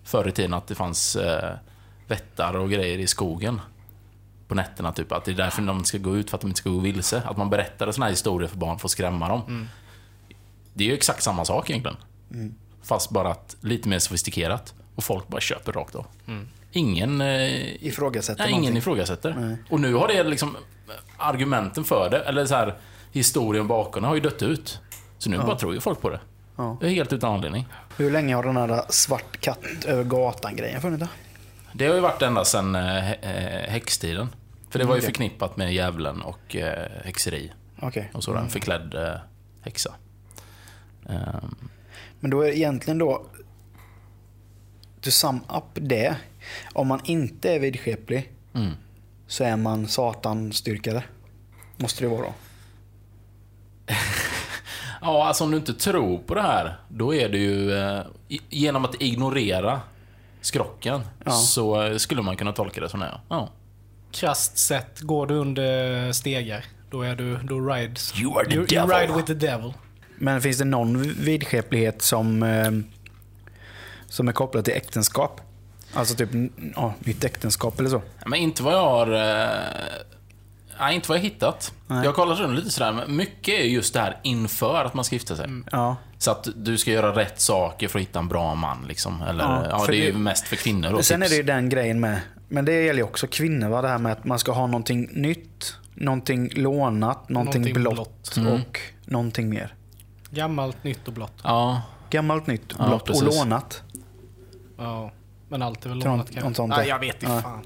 förr i tiden, att det fanns eh, vättar och grejer i skogen på nätterna. Typ. Att det är därför de ska gå ut, för att de inte ska gå vilse. Att man berättade såna här historier för barn för att skrämma dem. Det är ju exakt samma sak egentligen. Fast bara att lite mer sofistikerat. Och folk bara köper rakt av. Ingen... Eh, Ifrågasätter Nej, ingen någonting. ifrågasätter. Och nu har det liksom argumenten för det, eller så här historien bakom det har ju dött ut. Så nu bara tror ju folk på det. Ja. Det är helt utan anledning. Hur länge har den här svart katt över gatan-grejen funnits? Det har ju varit ända sedan eh, eh, häxtiden. För det var ju Okej. förknippat med djävulen och eh, häxeri. Okej. Och så en förklädd eh, häxa. Ehm, Men då är det egentligen då... To sum up det. Om man inte är vidskeplig mm. så är man satanstyrkare. Måste det vara då. Ja, alltså om du inte tror på det här, då är det ju... Genom att ignorera skrocken, Ja. så skulle man kunna tolka det som det är. Ja. Krasst sett, går du under stegar, då är du, då rides... You are the you, devil. you ride with the devil. Men finns det någon vidskeplighet som, eh, som är kopplad till äktenskap? Alltså typ ja, nytt äktenskap eller så? Men inte vad jag har... Eh, nej, inte vad jag hittat. Nej. Jag har kollat runt lite sådär, men mycket är just det här inför att man ska gifta sig. Ja. Så att du ska göra rätt saker för att hitta en bra man liksom. Eller, Ja, ja, det är ju det- mest för kvinnor då. Sen är tips. det ju den grejen med, men det gäller ju också kvinnor, va? det här med att man ska ha någonting nytt, någonting lånat, någonting, Någonting blått Mm. och någonting mer. Gammalt, nytt och blått. Ja, Gammalt, nytt, Ja, blått och precis. lånat. Ja. Men allt är väl lånat något kanske. Nej, jag vet inte Ja. fan.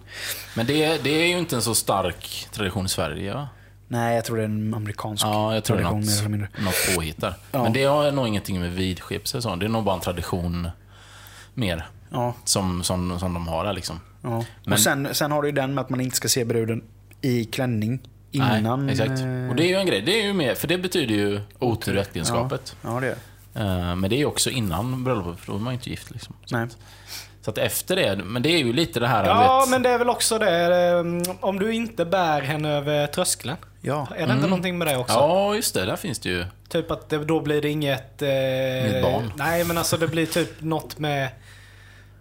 men det, det är ju inte en så stark tradition i Sverige va? Nej, jag tror det är en amerikansk Ja, jag tror det är tradition mer eller något, något påhitt där. Ja. Men det har nog ingenting med vidskepelse och så. Det är nog bara en tradition mer. Ja, Som, som, som de har där liksom. ja. Men- och sen, sen har du ju den med att man inte ska se bruden i klänning innan. Nej, exakt. eh, Och det är ju en grej. Det är ju mer, för det betyder ju otur i äktenskapet. Ja, det är det. Eh, Men det är ju också innan bröllopet, för då är man ju inte gift liksom. Nej. Så att efter det, men det är ju lite det här, Ja, vet, men det är väl också det. eh, Om du inte bär henne över tröskeln. Ja. Är det inte någonting med det också? Ja, just det. Där finns det ju. Typ att det, då blir det inget... Eh, Inget barn. Nej, men alltså det blir typ något med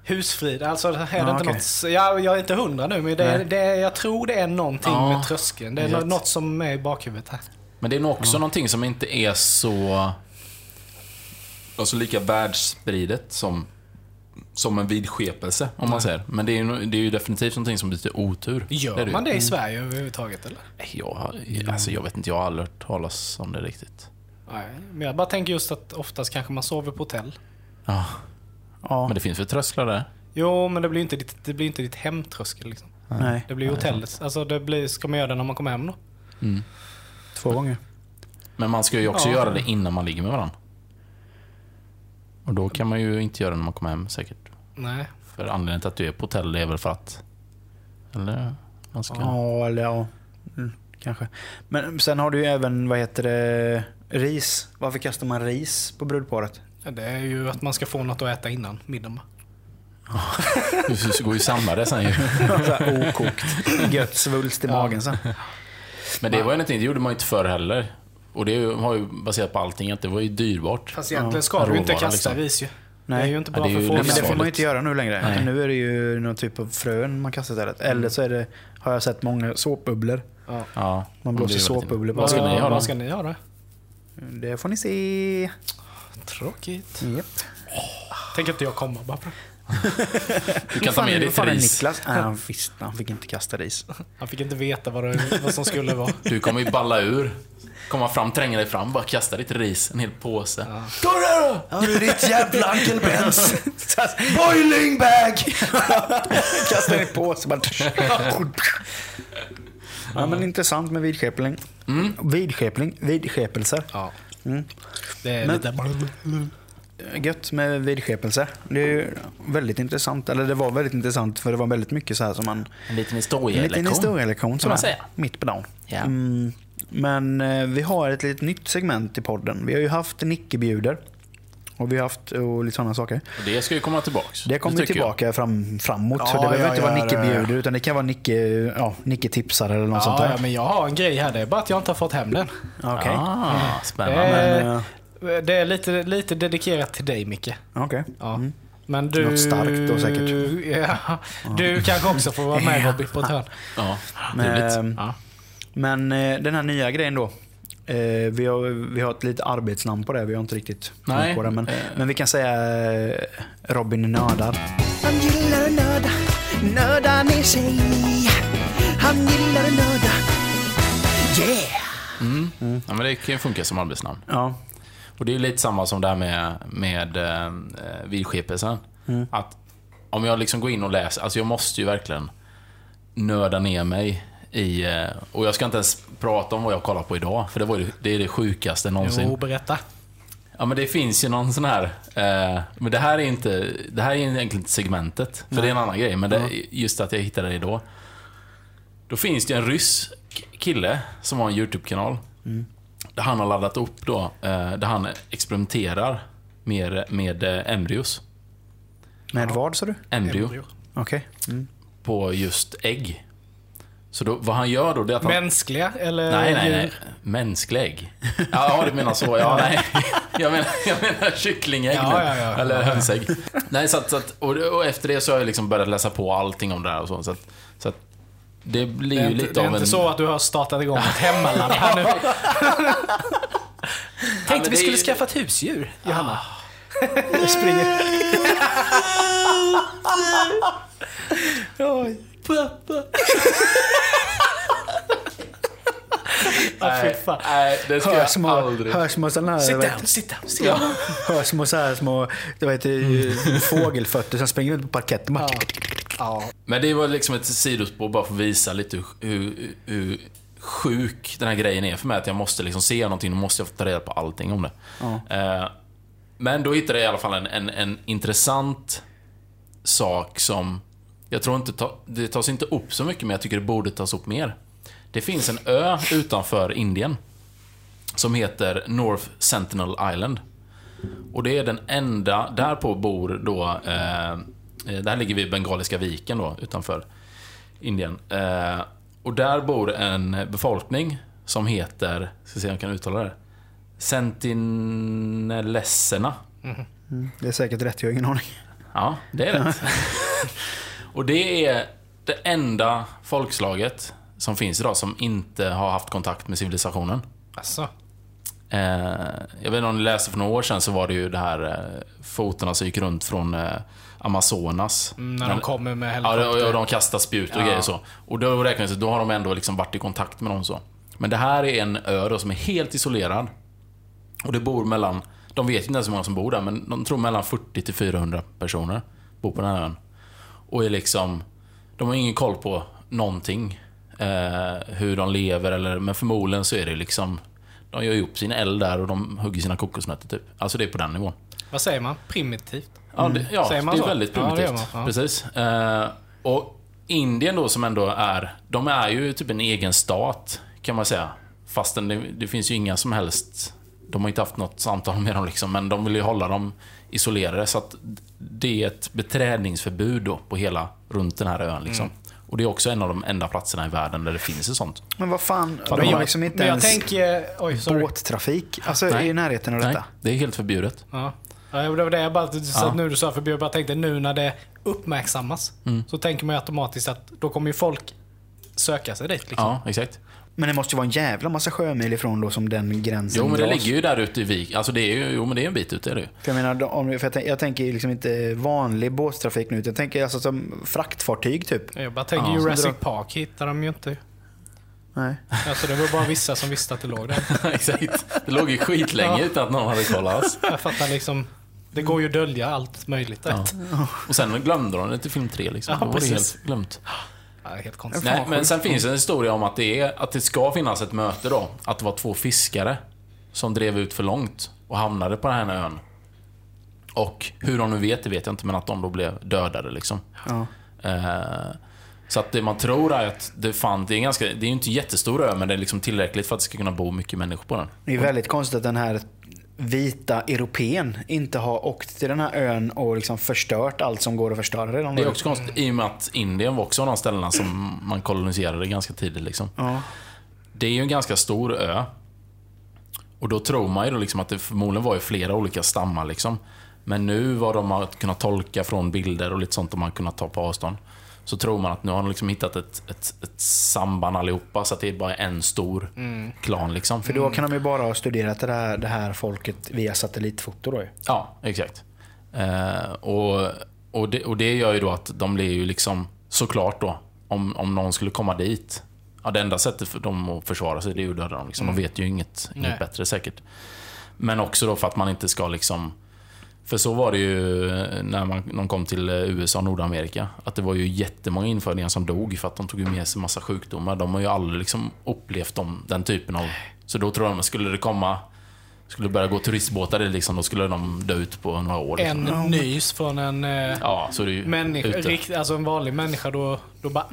husfrid. Alltså är det Ja, inte okej. något... Jag, jag är inte hundra nu, men det, det, är- jag tror det är någonting Ja, med tröskeln. Det är exakt. något som är i bakhuvudet här. Men det är nog också någonting som inte är så... Alltså lika världsspridet som, som en vidskepelse, om man säger. Men det är, ju, det är ju definitivt någonting som betyder otur. Gör det det man det i Sverige överhuvudtaget eller? Jag, alltså, jag vet inte, jag har aldrig hört talas om det riktigt. Nej, men jag bara tänker just att oftast kanske man sover på hotell. Ja, Ja. men det finns väl trösklar där? Jo, men det blir inte ditt, det blir inte ditt hemtröskel liksom. Nej, Det blir ju hotellet. Alltså det blir, ska man göra det när man kommer hem då? två gånger. Men man ska ju också Ja. göra det innan man ligger med varandra. Och då kan man ju inte göra det när man kommer hem säkert. Nej. För anledningen till att du är på hotell är väl för att... Eller? Man ska... Ja, eller ja. Mm, kanske. Men sen har du ju även, vad heter det, ris. Varför kastar man ris på brudparet? Ja, Det är ju att man ska få något att äta innan middagen. Du går ju samma det sen ju. Okokt. Gött svulst i magen sen. Men det var ju någonting, det gjorde man ju inte förr heller. Och det har ju baserat på allting, att det var ju dyrbart. Fast egentligen Ja. ska du inte kasta liksom. ris ju. Nej. Det är ju inte Ja, bra ju för Nej, men det får man ju inte göra nu längre. Nej. Nu är det ju någon typ av frön man kastar istället. Eller så är det, har jag sett många såpbubblor. Ja. Ja, Man det blåser såpbubblor på Vad ska ni ha då? Vad ska ni ha då? Det får ni se. Tråkigt. Yep. Tänker inte jag komma bara. Du kan ta med ditt ris. Niklas? Nej, han, visst, han fick inte kasta ris. Han fick inte veta vad, det, vad som skulle vara. Du kommer ju balla ur. Komma fram, tränga dig fram, bara kasta ditt ris, en hel påse. Ta det här då! Ja du ditt jävla Uncle Benz. Boiling bag! Kastar i påse bara. Ja men intressant med vidskepling. Vidskepling, vidskepelser. Ja. Mm. Det är Men- lite... Gött med vidskepelser. Det är ju väldigt intressant. Eller det var väldigt intressant för det var väldigt mycket så här som man... En liten En liten historielektion. historielektion Kan man säga. mitt på dagen. Ja. Mm, men eh, vi har ett litet nytt segment i podden. Vi har ju haft Nicke bjuder. Och vi har haft och lite sådana saker. Och det ska ju komma tillbaks. Det kommer tillbaka fram, framåt. Ja, så det behöver ja, inte vara Nicke det- bjuder utan det kan vara Nicke, ja, Nicke tipsar eller något sånt Ja, där. ja, men jag har en grej här. Det är bara att jag inte har fått hem den. Okej. Ah, spännande. Eh, Men, Det är lite, lite dedikerat till dig, Micke. Okej. Ja. Men du... Något starkt då säkert. Ja, du kanske också får vara med Robin på ett hörn. Ja, Men. Men eh, den här nya grejen då. Eh, vi, har, vi har ett litet arbetsnamn på det. Vi har inte riktigt Nej, kommit på det. Men, eh. men vi kan säga eh, Robin Nördar. Han gillar att nörda, nörda ner sig. Han gillar att nörda. Yeah! Ja, men det kan ju funka som arbetsnamn. Ja. Och det är lite samma som det här med, med eh, vidskepelsen. Att om jag liksom går in och läser, alltså jag måste ju verkligen nörda ner mig i... eh, Och jag ska inte ens prata om vad jag kollar på idag, för det, var ju, det är det sjukaste någonsin. Jo, berätta. Ja men det finns ju någon sån här, eh, men det här är inte, det här är egentligen inte segmentet, för det är en annan grej, men det, just att jag hittade det då. Då finns det en rysk kille som har en YouTube-kanal. Där han har laddat upp då, eh, där han experimenterar med, med eh, embryos. Med vad sa du? Embryo. Embryo. Okej. Mm. På just ägg. Så då, vad han gör då, det är att han... Mänskliga eller? Nej, nej, nej. Mänsklig. Ja, du menar så. Ja, nej. Jag menar, jag menar kycklingägg Ja, nu. ja, ja. Eller hönsägg. Nej, så att, så att, och, och efter det så har jag liksom börjat läsa på allting om det här och så. Så att, så att det blir Det ju inte, lite det är av inte en... så att du har startat igång ett hemmalabb här nu? Tänkte vi skulle skaffa ett husdjur, Johanna. Jag springer. Oj. Pappa. Ja, fan. Nej, det ska Hör jag små, aldrig. hör små sådana här... Sit down, heter- sit down, sit Ja, down. hör små så här små du vet, mm. fågelfötter som springer runt på parketten. Bara, Ja. Men det var liksom ett sidospår bara för att visa lite hur, hur, sjuk den här grejen är för mig. Att jag måste liksom se någonting, då måste jag ta reda på allting om det. Eh, men då hittade jag i alla fall en, en, en intressant sak som jag tror inte ta, det tas inte upp så mycket, men jag tycker det borde tas upp mer. Det finns en ö utanför Indien som heter North Sentinel Island. Och det är den enda, därpå bor då, eh, eh där ligger vi i Bengaliska viken då, utanför Indien. Eh, och där bor en befolkning som heter, ska se om jag kan uttala det, Sentinelesserna. det är säkert rätt, jag har ingen aning. Ja, det är rätt. och det är det enda folkslaget som finns idag som inte har haft kontakt med civilisationen. Alltså. Eh, jag vet inte om ni läste för några år sedan så var det ju det här eh, fotorna som gick runt från eh, Amazonas. Mm, när de kommer med Ja, helikopter. och- och de kastar spjut och Ja. grejer så. Och då räknas det, då har de ändå liksom varit i kontakt med dem så. Men det här är en ö då som är helt isolerad. Och det bor mellan, de vet inte ens hur många som bor där, men de tror mellan 40 till 400 personer bor på den här ön. Och är liksom, de har ingen koll på någonting. Eh, hur de lever eller, men förmodligen så är det liksom, de gör ju upp sin eld där och de hugger sina kokosnötter typ. Alltså det är på den nivån. Vad säger man? Primitivt? Ja, det, ja, Säger man det är så? väldigt Ja, primitivt. man, ja. Precis. Eh, och Indien då som ändå är, de är ju typ en egen stat kan man säga. Fastän det, det finns ju inga som helst, de har inte haft något samtal med dem liksom, men de vill ju hålla dem isolerade. Så att det är ett beträdningsförbud då på hela, runt den här ön liksom. Mm. Och det är också en av de enda platserna i världen där det finns ett sånt. Men vad fan, de Men har liksom inte ens tänker... Oj, båttrafik alltså, Nej. i närheten av Nej, detta. det är helt förbjudet. Ja. Ja, det var det jag bara, så Ja. nu du sa förbi, jag bara tänkte nu när det uppmärksammas Mm. så tänker man ju automatiskt att då kommer ju folk söka sig dit. Liksom. Ja, exakt. Men det måste ju vara en jävla massa sjömil ifrån då som den gränsen Jo, men det dras. ligger ju där ute i vik. Alltså det är ju, jo men det är en bit ut, det är det ju. För jag menar, om, för jag, tänk, jag tänker liksom inte vanlig båttrafik nu, jag tänker alltså som fraktfartyg typ. Jag bara tänker Ja, Jurassic Park hittar de ju inte. Nej. Alltså det var bara vissa som visste att det låg där. Exakt. Det låg ju skitlänge Ja. utan att någon hade kollat. Jag fattar liksom. Det går ju att dölja allt möjligt. Ja. Och sen glömde de det till film 3 liksom. Ja, Då var det precis. helt glömt. Ja, helt konstigt. Nej, men sen finns det en historia om att det, är, att det ska finnas ett möte då. Att det var två fiskare som drev ut för långt och hamnade på den här ön. Och hur de nu vet, det vet jag inte, men att de då blev dödade liksom. Ja. Eh, så att det man tror är att det fan, det är ganska, det är ju inte jättestor ö, men det är liksom tillräckligt för att det ska kunna bo mycket människor på den. Det är väldigt konstigt att den här vita europeen inte har åkt till den här ön och liksom förstört allt som går att förstöra redan. Det är också konstigt i och med att Indien var också en av de ställena som man koloniserade ganska tidigt. Liksom. Ja. Det är ju en ganska stor ö. Och då tror man ju då liksom att det förmodligen var ju flera olika stammar. Liksom. Men nu vad de har kunnat tolka från bilder och lite sånt de har kunnat ta på avstånd. Så tror man att nu har de liksom hittat ett, ett, ett samband allihopa, så att det är bara en stor klan. Liksom. För då kan de ju bara ha studerat det här, det här folket via satellitfoto då. Ja, exakt. Eh, och, och, det, och det gör ju då att de blir ju liksom, såklart då, om, om någon skulle komma dit. Ja, det enda sättet för dem att försvara sig, det är ju att döda dem. Liksom. De vet ju inget, inget Nej. bättre säkert. Men också då för att man inte ska liksom... För så var det ju när man, de kom till eh, USA och Nordamerika. Att det var ju jättemånga infödingar som dog för att de tog med sig massa sjukdomar. De har ju aldrig liksom upplevt dem, den typen av... Så då tror jag, skulle det komma... Skulle det börja gå turistbåtar liksom, då skulle de dö ut på några år. Liksom. En nys från en eh, Ja, så är människa, rikt, alltså en vanlig människa, då, då bara,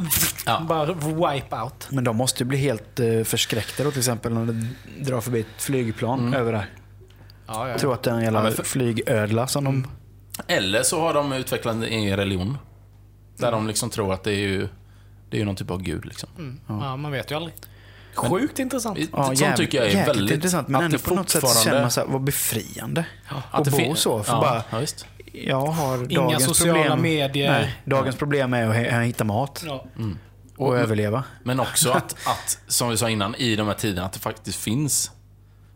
Ja. bara wipe out. Men de måste ju bli helt eh, förskräckta då till exempel när det drar förbi ett flygplan över där. Ja, ja. Jag tror att det är en jävla Ja, men för- flygödla som de... Eller så har de utvecklat en egen religion. Där de liksom tror att det är ju det är ju någon typ av gud. Liksom. ja, man vet ju aldrig. Sjukt intressant. Ja, Sånt jävligt, tycker jag är jäkligt väldigt... intressant. Men att ändå det på något sätt fortfarande- känner man så här, vad befriande. att att det bo fin- så. För ja, bara, ja, visst. jag har Inga dagens sociala problem. medier. Nej, dagens problem är att he- hitta mat Ja. och överleva. Men också att, att, som vi sa innan, i de här tiderna, att det faktiskt finns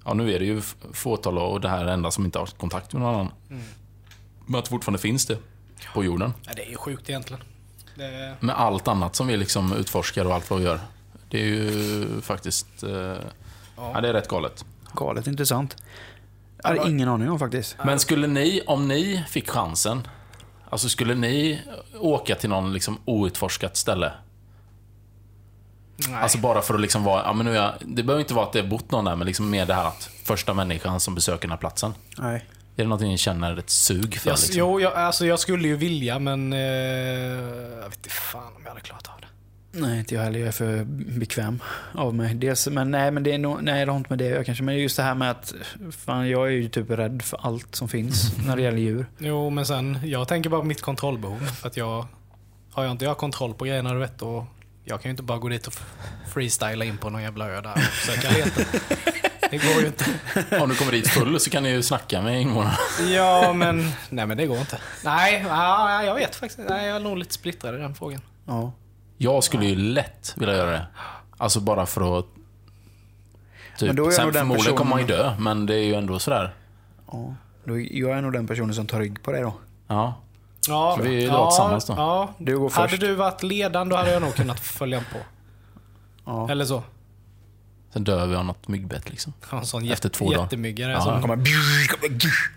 ja nu är det ju fåtal och det här är det enda som inte har kontakt med någon annan. Men att fortfarande fins det på jorden. Ja, det är ju sjukt egentligen. Det, Med allt annat som vi liksom utforskar och allt vad vi gör. Det är ju faktiskt... Eh, ja. det är rätt galet. Galet intressant. Jag hade ingen aning om faktiskt. Men skulle ni, om ni fick chansen, alltså skulle ni åka till någon liksom outforskat ställe? Nej. Alltså bara för att liksom vara, ja men nu jag, det behöver inte vara att det har bott någon där, men liksom mer det här att första människan som besöker den här platsen. Nej. Är det någonting ni känner ett sug för? jag, liksom? Jo, jag, alltså jag skulle ju vilja men... Eh, jag vet inte fan om jag hade klarat av det. Nej, inte jag heller. Jag är för bekväm av mig. Dels, men nej, men det är nog, nej, det har inte med det göra kanske. Men just det här med att fan, jag är ju typ rädd för allt som finns när det gäller djur. Jo, men sen, jag tänker bara på mitt kontrollbehov. För att jag, har jag inte jag kontroll på grejerna, du vet, då, jag kan ju inte bara gå dit och freestyla in på någon jävla ö där och försöka leta. Det går ju inte. Om du kommer dit full så kan ni ju snacka med invånarna. Ja, men, nej, men det går inte. Nej, ja, jag vet faktiskt Nej, jag är nog lite splittrad i den frågan. Ja. Jag skulle ju lätt vilja göra det. Alltså bara för att... Typ. Men då är jag Sen nog den förmodligen kommer man ju personen- dö, men det är ju ändå sådär. ja. Då, jag är nog den personen som tar rygg på det då. Ja. Ja, Så vi drar ja, tillsammans då. Ja. Du går Hade först. du varit ledaren då hade jag nog kunnat följa på. Ja. Eller så. Sen dör vi av något myggbett liksom. En sån Efter två dagar. jättemygga där Ja. som... Kommer...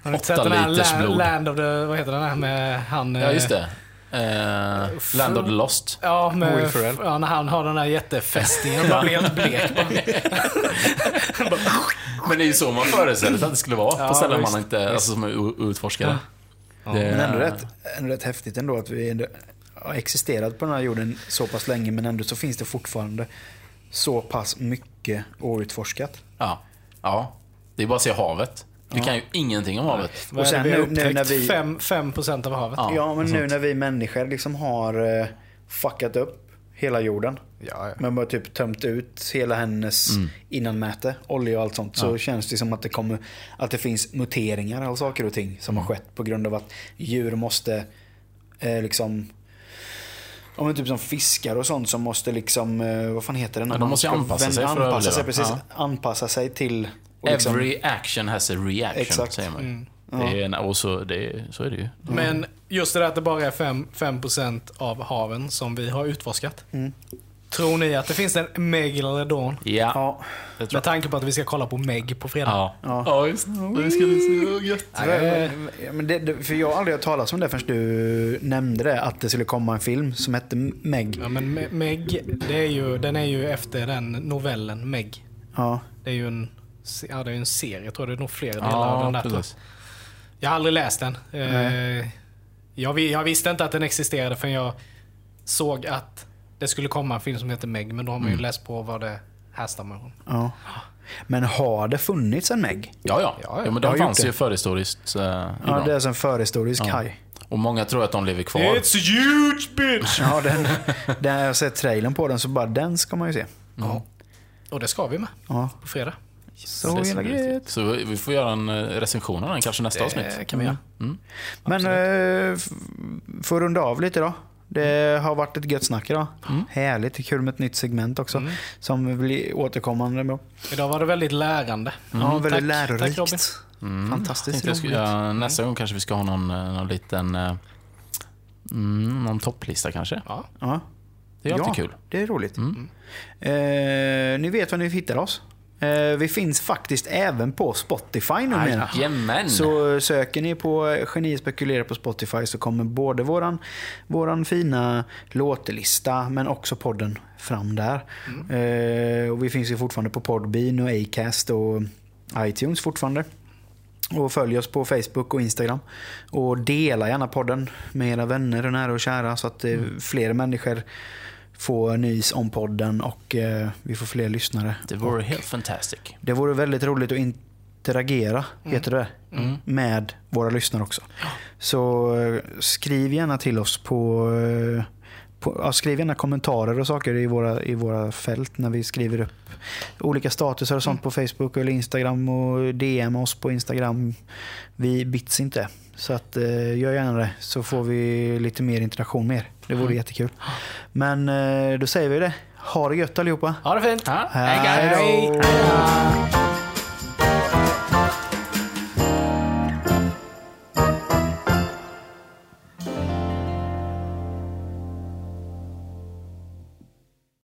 Har ni Åtta sett den här liters land, blod. land of the... Vad heter den här med han... Ja, just eh, det. Eh, Land of the Lost. Ja, med, Will Ferrell. ja, när han har den där jättefästingen och bara blir helt blek. Men det är ju så man föreställer sig att det skulle vara Ja, på ställen man inte, alltså som är o- Det, Men ändå rätt, ändå rätt häftigt ändå att vi ändå har existerat på den här jorden så pass länge men ändå så finns det fortfarande så pass mycket outforskat. Ja. ja. Det är bara att se havet. Vi kan ju ingenting om havet. Är sen vi har nu- nu när vi- Fem- 5% av havet. Ja. Ja, men nu när vi människor liksom har eh, fuckat upp hela jorden. Ja, ja. Men bara typ tömt ut hela hennes innanmäte, olja och allt sånt. Så känns det som att det kommer, att det finns muteringar av saker och ting som har skett på grund av att djur måste eh, liksom Ja men typ som fiskar och sånt som måste liksom, eh, vad fan heter det? Ja, de man måste anpassa sig för att anpassa sig, precis, anpassa sig till och liksom- Every action has a reaction, Exakt. säger man ju. Det är, och så, det så är det ju. Men just det där att det bara är 5%, 5 av haven som vi har utforskat. Tror ni att det finns en megalodon? Ja, Ja, tror Med tanke på att vi ska kolla på Meg på fredag. Ja. Ja. ja, just det. Det ska bli så gött. Ja, men det, det, för jag har aldrig hört talas om det förrän du nämnde det. Att det skulle komma en film som hette Meg. Ja, men Me- Meg, det är ju, den är ju efter den novellen Meg. Ja. Det är ju en, ja, det är en serie, jag tror det är nog fler delar av den Ja, där. precis. Jag har aldrig läst den. Eh, jag, jag visste inte att den existerade förrän jag såg att det skulle komma en film som heter Meg, men då har man Mm. ju läst på vad det härstammar från. ja. Men har det funnits en Meg? Ja, ja. Ja, ja. ja men har fanns ju det. förhistoriskt. Eh, Ja, det är som förhistorisk Ja. haj. Och många tror att de lever kvar. It's a huge bitch! Ja, den, den, jag har sett trailern på den så bara den ska man ju se. Mm. Och det ska vi med Ja. på fredag. Så jävla så gött. Så vi får göra en eh, recension av den kanske nästa avsnitt. Det kan vi göra. Men eh, för att runda av lite då. Det har varit ett gött snack idag. Härligt, kul med ett nytt segment också. Som blir återkommande. Bra. Idag var det väldigt lärande. Ja, väldigt Tack. lärorikt. Tack, Robin. Fantastiskt roligt. ja, nästa gång kanske vi ska ha någon, eh, någon liten... Mm, någon topplista kanske. Ja. Ja. Det är alltid ja, kul. det är roligt. Mm. Eh, ni vet var ni hittar oss. Eh, vi finns faktiskt även på Spotify numera. Jajamän! Så söker ni på Geni spekulerar på Spotify så kommer både våran, våran fina låtelista men också podden fram där. Eh, och vi finns ju fortfarande på Podbean och Acast och iTunes fortfarande. Och följ oss på Facebook och Instagram. Och dela gärna podden med era vänner och nära och kära så att eh, fler människor får nys om podden och eh, vi får fler lyssnare. Det vore helt fantastic. Det vore väldigt roligt att interagera, heter det, med våra lyssnare också. Så eh, skriv gärna till oss på, eh, på ja, skriv gärna kommentarer och saker i våra, i våra fält när vi skriver upp olika statusar och sånt på Facebook eller Instagram och DM oss på Instagram. Vi bits inte. Så att, eh, gör gärna det så får vi lite mer interaktion med er. Det vore mm. jättekul. Men eh, då säger vi det. Ha det gött allihopa. Ha det fint. Ha. Hej då.